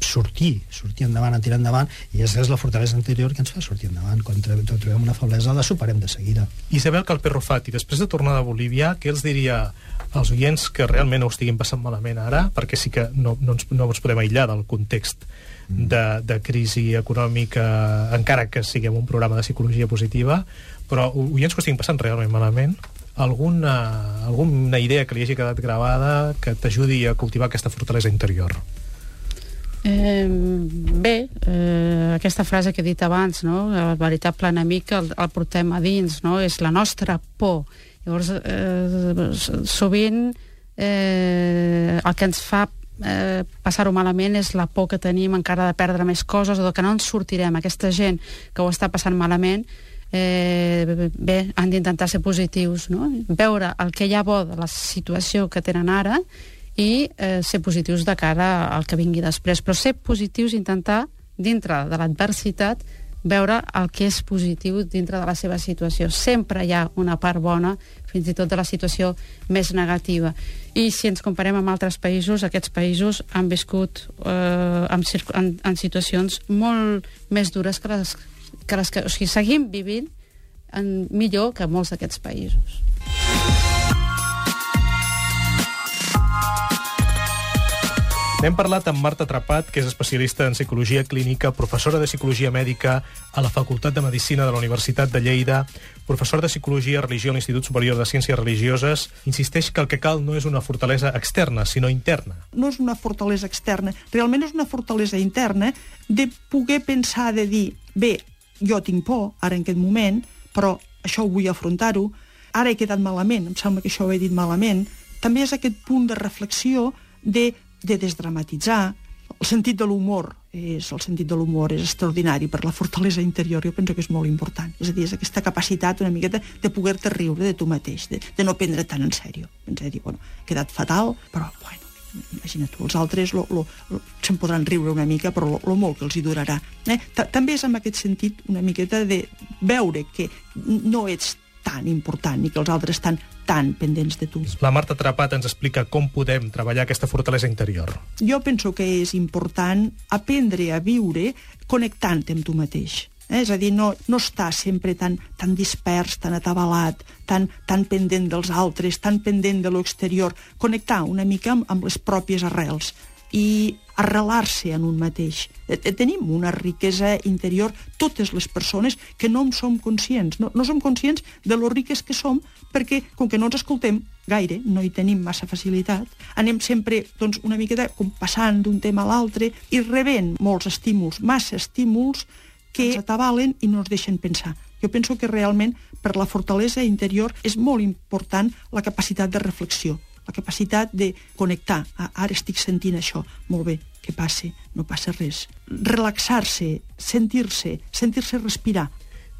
sortir, sortir endavant, a tirar endavant, i és, és la fortalesa interior que ens fa sortir endavant. Quan trobem, una feblesa, la superem de seguida. Isabel Calperro Fati, després de tornar de Bolívia, què els diria als oients que realment no ho estiguin passant malament ara, perquè sí que no, no, ens, no ens podem aïllar del context de, de crisi econòmica, encara que siguem un programa de psicologia positiva, però oients que ho estiguin passant realment malament, alguna, alguna idea que li hagi quedat gravada que t'ajudi a cultivar aquesta fortalesa interior? Eh, bé, eh, aquesta frase que he dit abans, no? el veritable enemic el, el portem a dins, no? és la nostra por. Llavors, eh, sovint eh, el que ens fa eh, passar-ho malament és la por que tenim encara de perdre més coses o de que no ens sortirem. Aquesta gent que ho està passant malament eh, bé, han d'intentar ser positius, no? veure el que hi ha bo de la situació que tenen ara i eh, ser positius de cara al que vingui després. Però ser positius, intentar, dintre de l'adversitat, veure el que és positiu dintre de la seva situació. Sempre hi ha una part bona, fins i tot de la situació més negativa. I si ens comparem amb altres països, aquests països han viscut eh, en, en, en situacions molt més dures que les que, les que o sigui, seguim vivint en, millor que molts d'aquests països. N'hem parlat amb Marta Trapat, que és especialista en psicologia clínica, professora de psicologia mèdica a la Facultat de Medicina de la Universitat de Lleida, professor de psicologia i religió a l'Institut Superior de Ciències Religioses, insisteix que el que cal no és una fortalesa externa, sinó interna. no és una fortalesa externa, realment és una fortalesa interna de poder pensar, de dir, bé, jo tinc por, ara en aquest moment, però això ho vull afrontar-ho, ara he quedat malament, em sembla que això ho he dit malament, també és aquest punt de reflexió de, de desdramatitzar, el sentit de l'humor és el sentit de l'humor és extraordinari per la fortalesa interior, jo penso que és molt important. És a dir, és aquesta capacitat una miqueta de poder-te riure de tu mateix, de, de no prendre tan en sèrio. Ens dir, bueno, he quedat fatal, però, bueno, imagina tu, els altres lo, lo, lo, se'n podran riure una mica, però lo, lo molt que els hi durarà. Eh? Ta- També és en aquest sentit una miqueta de veure que no ets tan important i que els altres estan tan pendents de tu. La Marta Trapat ens explica com podem treballar aquesta fortalesa interior. Jo penso que és important aprendre a viure connectant amb tu mateix. Eh? És a dir, no, no estar sempre tan, tan dispers, tan atabalat, tan, tan pendent dels altres, tan pendent de l'exterior. Connectar una mica amb, amb les pròpies arrels i arrelar-se en un mateix. Eh, eh, Tenim una riquesa interior, totes les persones, que no en som conscients. No, no som conscients de lo riques que som perquè, com que no ens escoltem gaire, no hi tenim massa facilitat, anem sempre doncs, una miqueta com passant d'un tema a l'altre i rebent molts estímuls, massa estímuls que ens atabalen i no ens deixen pensar. Jo penso que realment per la fortalesa interior és molt important la capacitat de reflexió, la capacitat de connectar. Ah, ara estic sentint això, molt bé, que passe, no passa res. Relaxar-se, sentir-se, sentir-se respirar.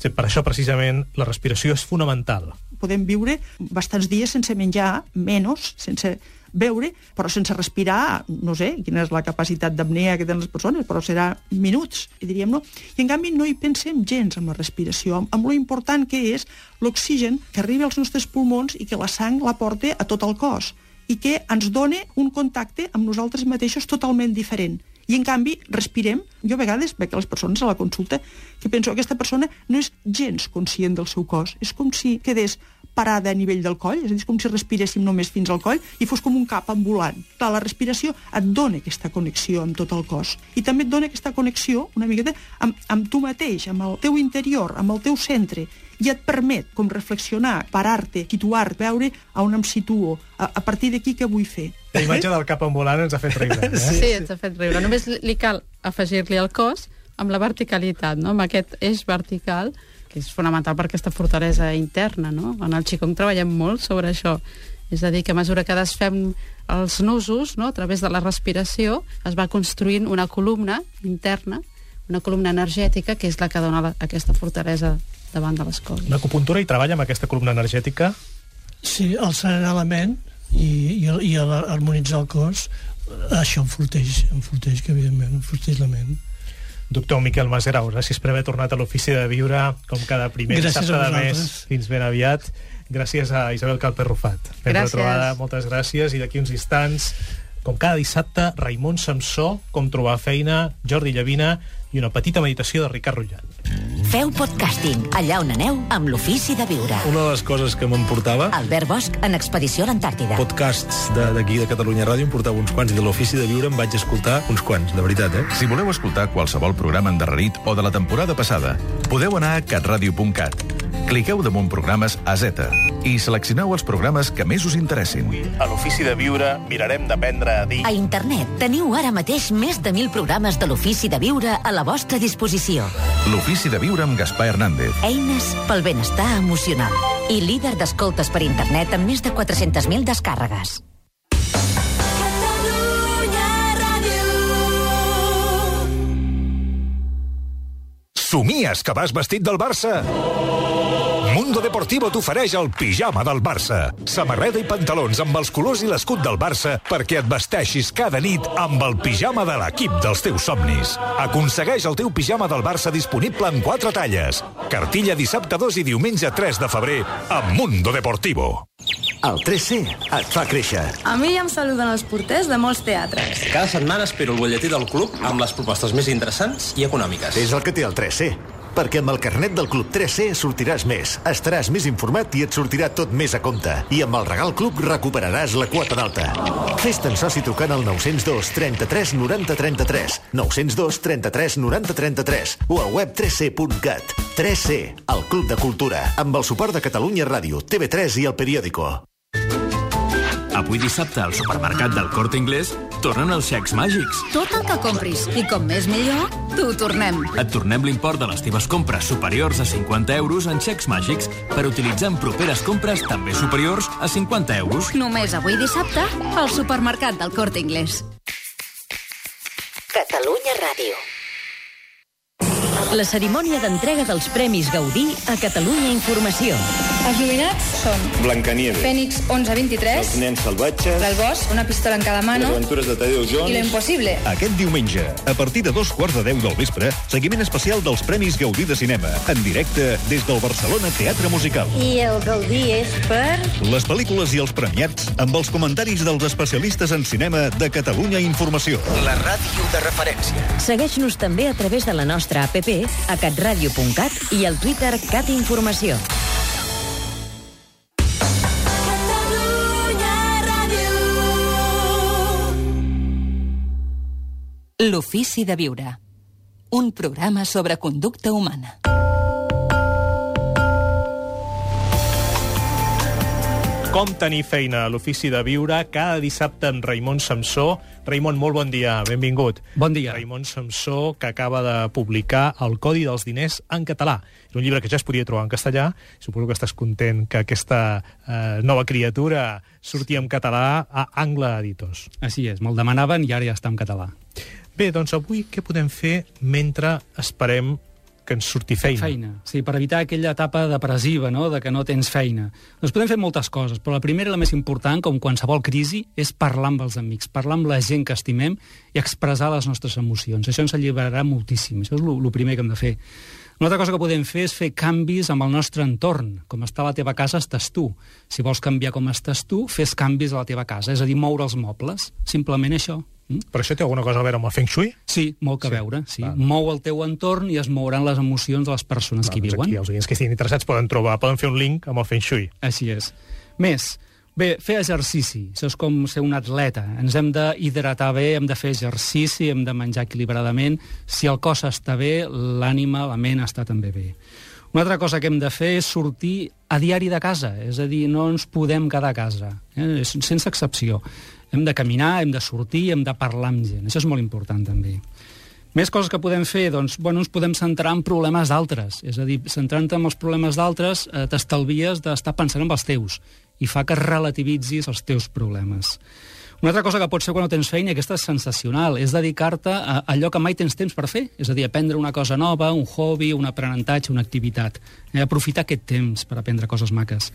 Sí, Per això, precisament, la respiració és fonamental. Podem viure bastants dies sense menjar, menys, sense beure, però sense respirar, no sé quina és la capacitat d'apnea que tenen les persones, però serà minuts, i diríem, no? I en canvi no hi pensem gens amb la respiració, amb, amb lo important que és l'oxigen que arriba als nostres pulmons i que la sang la porta a tot el cos i que ens dona un contacte amb nosaltres mateixos totalment diferent. I, en canvi, respirem. Jo a vegades veig les persones a la consulta que penso que aquesta persona no és gens conscient del seu cos. És com si quedés parada a nivell del coll, és a dir, com si respiréssim només fins al coll i fos com un cap ambulant. Clar, la respiració et dona aquesta connexió amb tot el cos i també et dona aquesta connexió una miqueta amb, amb tu mateix, amb el teu interior, amb el teu centre i et permet com reflexionar, parar-te, situar veure a on em situo, a, a partir d'aquí què vull fer. La imatge del cap ambulant ens ha fet riure. Eh? Sí, sí ens ha fet riure. Només li cal afegir-li el cos amb la verticalitat, no? amb aquest eix vertical, que és fonamental per aquesta fortalesa interna, no? En el Qigong treballem molt sobre això. És a dir, que a mesura que desfem els nusos, no? a través de la respiració, es va construint una columna interna, una columna energètica, que és la que dona la, aquesta fortalesa davant de les coses. L'acupuntura hi treballa amb aquesta columna energètica? Sí, el serenar la ment i, i, i harmonitzar el cos, això enforteix, enforteix que evidentment enforteix la ment. Doctor Miquel Masgrau, gràcies per haver tornat a l'Ofici de Viure, com cada primer Gràcies dissabte de mes, fins ben aviat. Gràcies a Isabel Calper Rufat. Ben Gràcies. retrobada, moltes gràcies. I d'aquí uns instants, com cada dissabte, Raimon Samsó, Com trobar feina, Jordi Llavina i una petita meditació de Ricard Rullant. Feu podcasting allà on aneu amb l'ofici de viure. Una de les coses que m'emportava Albert Bosch en Expedició a l'Antàrtida. podcasts de- d'aquí de, de Catalunya Ràdio em portava uns quants i de l'ofici de viure em vaig escoltar uns quants, de veritat, eh? Si voleu escoltar qualsevol programa endarrerit o de la temporada passada, podeu anar a catradio.cat. Cliqueu damunt programes a Z i seleccioneu els programes que més us interessin. A l'Ofici de Viure mirarem d'aprendre a dir... A internet teniu ara mateix més de 1.000 programes de l'ofici de viure a la vostra disposició. L'Ofici de Viure amb Gaspar Hernández. Eines pel benestar emocional. I líder d'escoltes per internet amb més de 400.000 descàrregues. Somies que vas vestit del Barça? Mundo Deportivo t'ofereix el pijama del Barça. Samarreta i pantalons amb els colors i l'escut del Barça perquè et vesteixis cada nit amb el pijama de l'equip dels teus somnis. Aconsegueix el teu pijama del Barça disponible en quatre talles. Cartilla dissabte 2 i diumenge 3 de febrer a Mundo Deportivo. El 3C et fa créixer. A mi ja em saluden els porters de molts teatres. Cada setmana espero el butlletí del club amb les propostes més interessants i econòmiques. És el que té el 3C. Perquè amb el carnet del Club 3C sortiràs més, estaràs més informat i et sortirà tot més a compte. I amb el Regal Club recuperaràs la quota d'alta. Fes-te'n soci trucant al 902 33 90 33, 902 33 90 33 o a web 3C.cat. 3C, el Club de Cultura, amb el suport de Catalunya Ràdio, TV3 i el Periódico. Avui dissabte al supermercat del Corte Inglés tornen els xecs màgics. Tot el que compris, i com més millor, t'ho tornem. Et tornem l'import de les teves compres superiors a 50 euros en xecs màgics per utilitzar en properes compres també superiors a 50 euros. Només avui dissabte, al supermercat del Corte Inglés. Catalunya Ràdio. La cerimònia d'entrega dels Premis Gaudí a Catalunya Informació. Els nominats són Blancanieves, Fènix 1123, Els nens salvatges, Del Bosc, una pistola en cada mano Les aventures de Tadeu Jones i Lo Impossible. Aquest diumenge, a partir de dos quarts de deu del vespre, seguiment especial dels Premis Gaudí de Cinema, en directe des del Barcelona Teatre Musical. I el Gaudí és per... Les pel·lícules i els premiats amb els comentaris dels especialistes en cinema de Catalunya Informació. La ràdio de referència. Segueix-nos també a través de la nostra app a catradio.cat i al Twitter Cat Informació. L'ofici de viure. Un programa sobre conducta humana. Com tenir feina a l'Ofici de Viure cada dissabte amb Raimon Samsó. Raimon, molt bon dia, benvingut. Bon dia. Raimon Samsó, que acaba de publicar El Codi dels Diners en català. És un llibre que ja es podia trobar en castellà. Suposo que estàs content que aquesta eh, nova criatura surti en català a Angla Editors. Així és, me'l demanaven i ara ja està en català. Bé, doncs avui què podem fer mentre esperem que ens surti feina? Feina, sí, per evitar aquella etapa depressiva, no?, de que no tens feina. Doncs podem fer moltes coses, però la primera i la més important, com qualsevol crisi, és parlar amb els amics, parlar amb la gent que estimem i expressar les nostres emocions. Això ens alliberarà moltíssim, això és el primer que hem de fer. Una altra cosa que podem fer és fer canvis amb el nostre entorn. Com està la teva casa, estàs tu. Si vols canviar com estàs tu, fes canvis a la teva casa, és a dir, moure els mobles. Simplement això. Mm? Però això té alguna cosa a veure amb el Feng Shui? Sí, molt que sí. veure. Sí. Mou el teu entorn i es mouran les emocions de les persones Va, que hi doncs viuen. Aquí, els oients que estiguin interessats poden trobar, poden fer un link amb el Feng Shui. Així és. Més, Bé, fer exercici, això és com ser un atleta. Ens hem d'hidratar bé, hem de fer exercici, hem de menjar equilibradament. Si el cos està bé, l'ànima, la ment està també bé. Una altra cosa que hem de fer és sortir a diari de casa, és a dir, no ens podem quedar a casa, eh? sense excepció. Hem de caminar, hem de sortir, hem de parlar amb gent. Això és molt important, també. Més coses que podem fer, doncs, bueno, ens podem centrar en problemes d'altres. És a dir, centrant-te en els problemes d'altres, eh, t'estalvies d'estar pensant en els teus i fa que relativitzis els teus problemes. Una altra cosa que pot ser quan no tens feina, aquesta és sensacional, és dedicar-te a allò que mai tens temps per fer. És a dir, aprendre una cosa nova, un hobby, un aprenentatge, una activitat. Eh, aprofitar aquest temps per aprendre coses maques.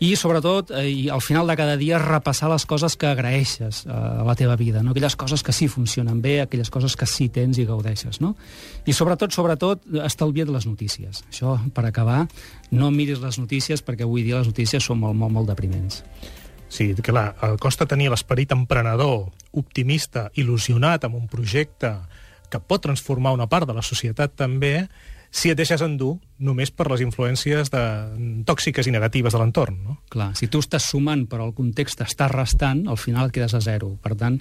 I, sobretot, eh, i al final de cada dia, repassar les coses que agraeixes eh, a la teva vida, no? aquelles coses que sí funcionen bé, aquelles coses que sí tens i gaudeixes. No? I, sobretot, sobretot, estalvia't les notícies. Això, per acabar, no miris les notícies, perquè avui dia les notícies són molt, molt, molt depriments. Sí, clar, costa tenir l'esperit emprenedor, optimista, il·lusionat amb un projecte que pot transformar una part de la societat també, si et deixes endur només per les influències de, tòxiques i negatives de l'entorn. No? Clar, si tu estàs sumant però el context està restant, al final quedes a zero. Per tant,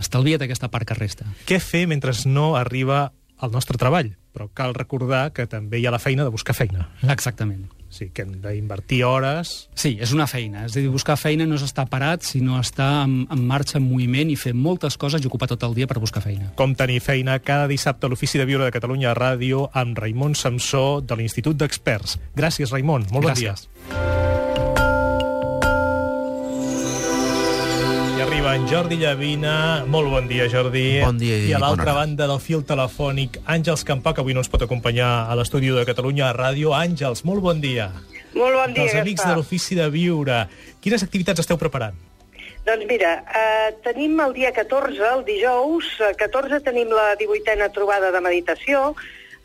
estalvia't aquesta part que resta. Què fer mentre no arriba al nostre treball? Però cal recordar que també hi ha la feina de buscar feina. Exactament. Sí, que hem d'invertir hores... Sí, és una feina. És a dir, buscar feina no és estar parat, sinó estar en, en marxa, en moviment i fer moltes coses i ocupar tot el dia per buscar feina. Com tenir feina cada dissabte a l'Ofici de Viure de Catalunya a Ràdio amb Raimon Samsó de l'Institut d'Experts. Gràcies, Raimon. Molt Gràcies. bon dia. En Jordi Llavina. Molt bon dia, Jordi. Bon dia i I a l'altra banda del fil telefònic, Àngels Campà, que avui no ens pot acompanyar a l'estudi de Catalunya a Ràdio. Àngels, molt bon dia. Molt bon dia, Dels amics Gaspar. de l'Ofici de Viure. Quines activitats esteu preparant? Doncs mira, eh, tenim el dia 14, el dijous, eh, 14 tenim la 18a trobada de meditació,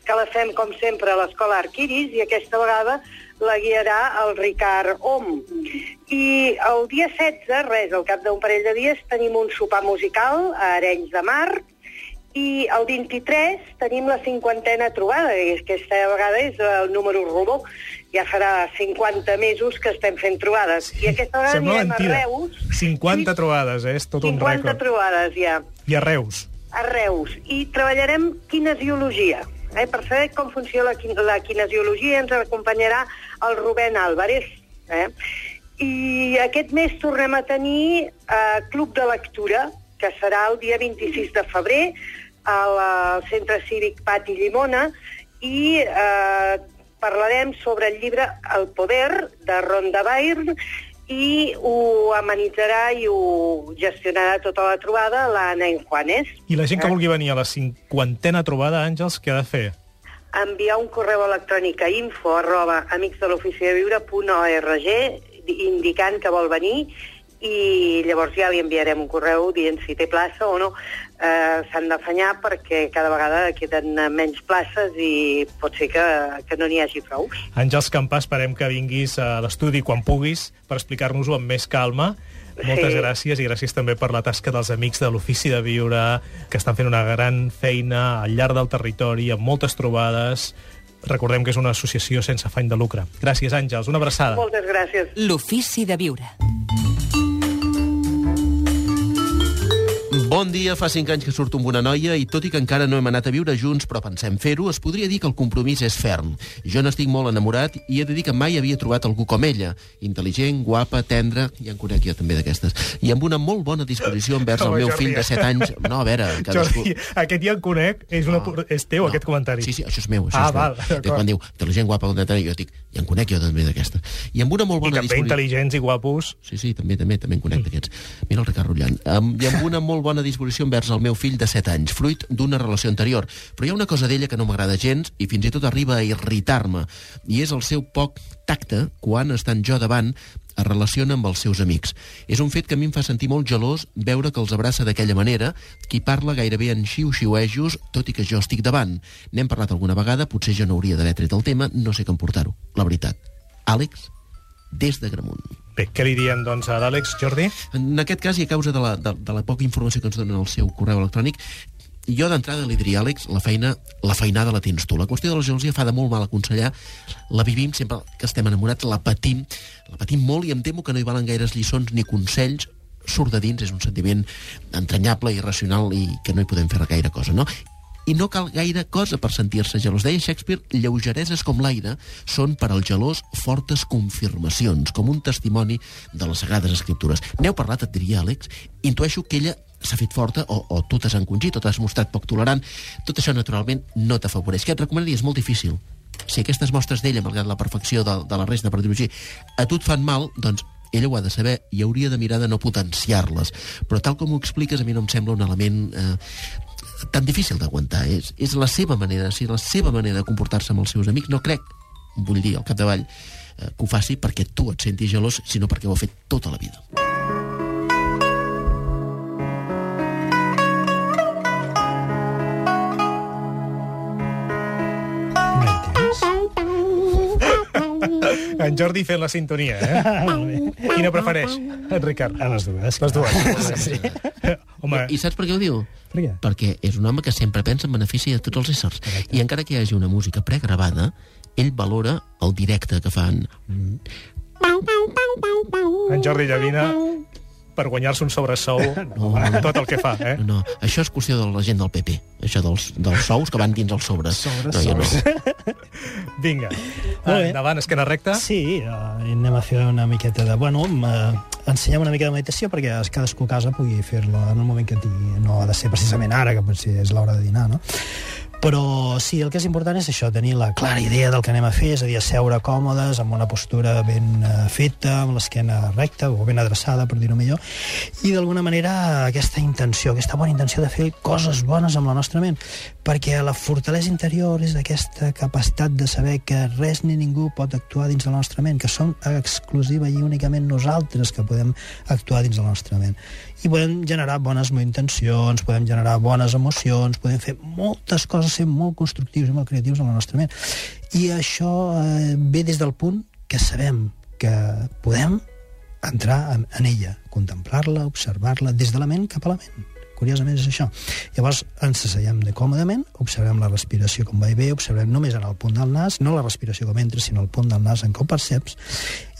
que la fem, com sempre, a l'Escola Arquiris, i aquesta vegada la guiarà el Ricard Om. I el dia 16, res, al cap d'un parell de dies, tenim un sopar musical a Arenys de Mar, i el 23 tenim la cinquantena trobada, i aquesta vegada és el número rodó. Ja farà 50 mesos que estem fent trobades. I aquesta vegada Sembla anirem a mentida. Reus, 50 trobades, eh? És tot un 50 rècord. trobades ja, I a Reus. a Reus. I treballarem kinesiologia. Eh? Per saber com funciona la, la kinesiologia ens acompanyarà el Rubén Álvarez. Eh? I aquest mes tornem a tenir eh, Club de Lectura, que serà el dia 26 de febrer al, al Centre Cívic Pati Llimona, i eh, parlarem sobre el llibre El poder, de Ronda Byrne, i ho amenitzarà i ho gestionarà tota la trobada l'Anna Juanes. I la gent que vulgui venir a la cinquantena trobada, Àngels, què ha de fer? enviar un correu electrònic a info arroba amicsdeloficideviure.org indicant que vol venir i llavors ja li enviarem un correu dient si té plaça o no. Eh, S'han d'afanyar perquè cada vegada queden menys places i pot ser que, que no n'hi hagi prou. Àngels Campà, esperem que vinguis a l'estudi quan puguis per explicar-nos-ho amb més calma. Moltes Sí. gràcies i gràcies també per la tasca dels amics de l'Ofici de Viure, que estan fent una gran feina al llarg del territori, amb moltes trobades. Recordem que és una associació sense afany de lucre. Gràcies, Àngels. Una abraçada. Moltes gràcies. L'Ofici de Viure. Bon dia, fa cinc anys que surto amb una noia i tot i que encara no hem anat a viure junts, però pensem fer-ho, es podria dir que el compromís és ferm. Jo n'estic molt enamorat i he de dir que mai havia trobat algú com ella. Intel·ligent, guapa, tendra, ja en conec jo també d'aquestes, i amb una molt bona disposició envers el Home, meu Jordi, fill de 7 anys. No, a veure, cadascú... Jordi, aquest ja en conec. És, una, és teu, aquest comentari. Sí, sí, això és meu. Això ah, és meu. val, d'acord. quan diu intel·ligent, guapa, tendra, jo dic, ja en conec jo també d'aquesta. I amb una molt I bona també disposició... intel·ligents i guapos. Sí, sí, també, també, també en conec d'aquests. Mira el Ricard Rullant. Um, I amb una molt bona disposició envers el meu fill de 7 anys, fruit d'una relació anterior. Però hi ha una cosa d'ella que no m'agrada gens i fins i tot arriba a irritar-me, i és el seu poc tacte quan, estant jo davant, es relaciona amb els seus amics. És un fet que a mi em fa sentir molt gelós veure que els abraça d'aquella manera, qui parla gairebé en xiu-xiuejos, tot i que jo estic davant. N'hem parlat alguna vegada, potser jo no hauria d'haver tret el tema, no sé com portar-ho. La veritat. Àlex, des de Gramunt. Bé, què li diem, doncs, a l'Àlex, Jordi? En aquest cas, i a causa de la, de, de la poca informació que ens donen al seu correu electrònic, jo d'entrada li diria, Àlex, la feina, la feinada la tens tu. La qüestió de la gelosia fa de molt mal aconsellar. La vivim sempre que estem enamorats, la patim, la patim molt i em temo que no hi valen gaires lliçons ni consells. Surt de dins, és un sentiment entranyable, irracional i que no hi podem fer gaire cosa, no? I no cal gaire cosa per sentir-se gelós. Deia Shakespeare, lleugereses com l'aire són per al gelós fortes confirmacions, com un testimoni de les Sagrades Escriptures. N'heu parlat, et diria, Àlex, intueixo que ella s'ha fet forta o, o tu t'has encongit o t'has mostrat poc tolerant. Tot això, naturalment, no t'afavoreix. Què et recomanaria? És molt difícil. Si aquestes mostres d'ella, malgrat la perfecció de, de la resta per dir-ho a tu et fan mal, doncs ella ho ha de saber i hauria de mirar de no potenciar-les. Però tal com ho expliques, a mi no em sembla un element eh, tan difícil d'aguantar. És, és la seva manera, si la seva manera de comportar-se amb els seus amics. No crec, vull dir, al capdavall, eh, que ho faci perquè tu et sentis gelós, sinó perquè ho ha fet tota la vida. En Jordi fent la sintonia, eh? Quina prefereix, en Ricard? A les dues. Les dues. Sí. Home, I saps per què ho diu? Per què? Perquè és un home que sempre pensa en benefici de tots els éssers. I encara que hi hagi una música pregravada, ell valora el directe que fan. en Jordi Llavina, per guanyar-se un sobresou, No, no. tot el que fa, eh? No, això és qüestió de la gent del PP, això dels, dels sous que van dins els sobres. Sobres, no, jo no. Vinga, Molt bé. endavant, esquena recta. Sí, uh, anem a fer una miqueta de... Bueno, uh, ensenyem una mica de meditació perquè cadascú a casa pugui fer-la en el moment que tingui. No ha de ser precisament ara, que potser és l'hora de dinar, no? Però sí, el que és important és això, tenir la clara idea del que anem a fer, és a dir, asseure còmodes, amb una postura ben eh, feta, amb l'esquena recta o ben adreçada, per dir-ho millor, i d'alguna manera aquesta intenció, aquesta bona intenció de fer coses bones amb la nostra ment, perquè la fortalesa interior és aquesta capacitat de saber que res ni ningú pot actuar dins de la nostra ment, que som exclusiva i únicament nosaltres que podem actuar dins de la nostra ment. I podem generar bones intencions, podem generar bones emocions, podem fer moltes coses, ser molt constructius i molt creatius en la nostra ment. I això eh, ve des del punt que sabem que podem entrar en, en ella, contemplar-la, observar-la, des de la ment cap a la ment. Curiosament és això. Llavors ens asseiem de còmodament, observem la respiració com va i bé, observem només en el punt del nas, no la respiració com entra, sinó el punt del nas en com perceps,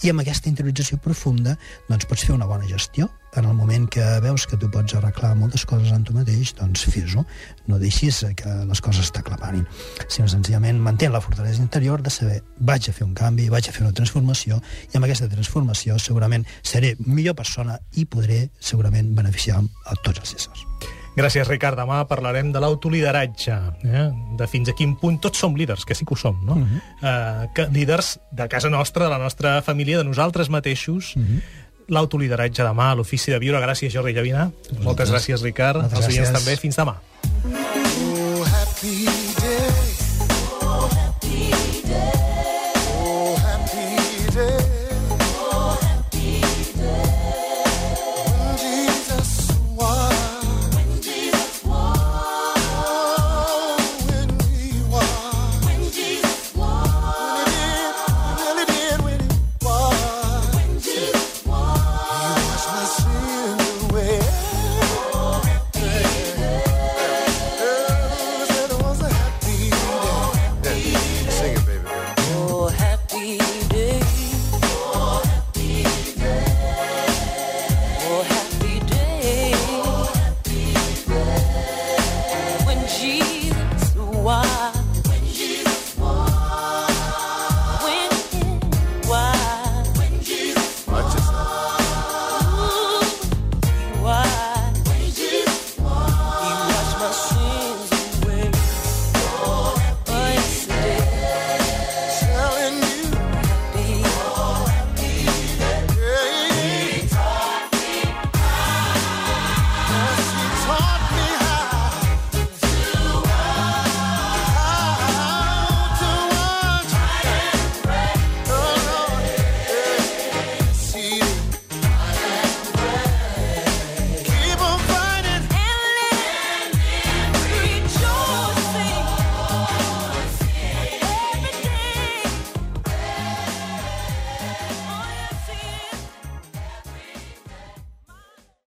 i amb aquesta interiorització profunda doncs pots fer una bona gestió. En el moment que veus que tu pots arreglar moltes coses en tu mateix, doncs fes-ho. No deixis que les coses t'aclaparin, sinó senzillament mantén la fortalesa interior de saber vaig a fer un canvi, vaig a fer una transformació, i amb aquesta transformació segurament seré millor persona i podré segurament beneficiar a tots els éssers. Gràcies, Ricard. Demà parlarem de l'autolideratge, eh? de fins a quin punt tots som líders, que sí que ho som, no? Uh -huh. uh, que, líders de casa nostra, de la nostra família, de nosaltres mateixos. Uh -huh l'autolideratge demà a l'ofici de viure. Gràcies, Jordi Llavina. Moltes gràcies, Ricard. Moltes gràcies. Els oients també. Fins demà. Oh, happy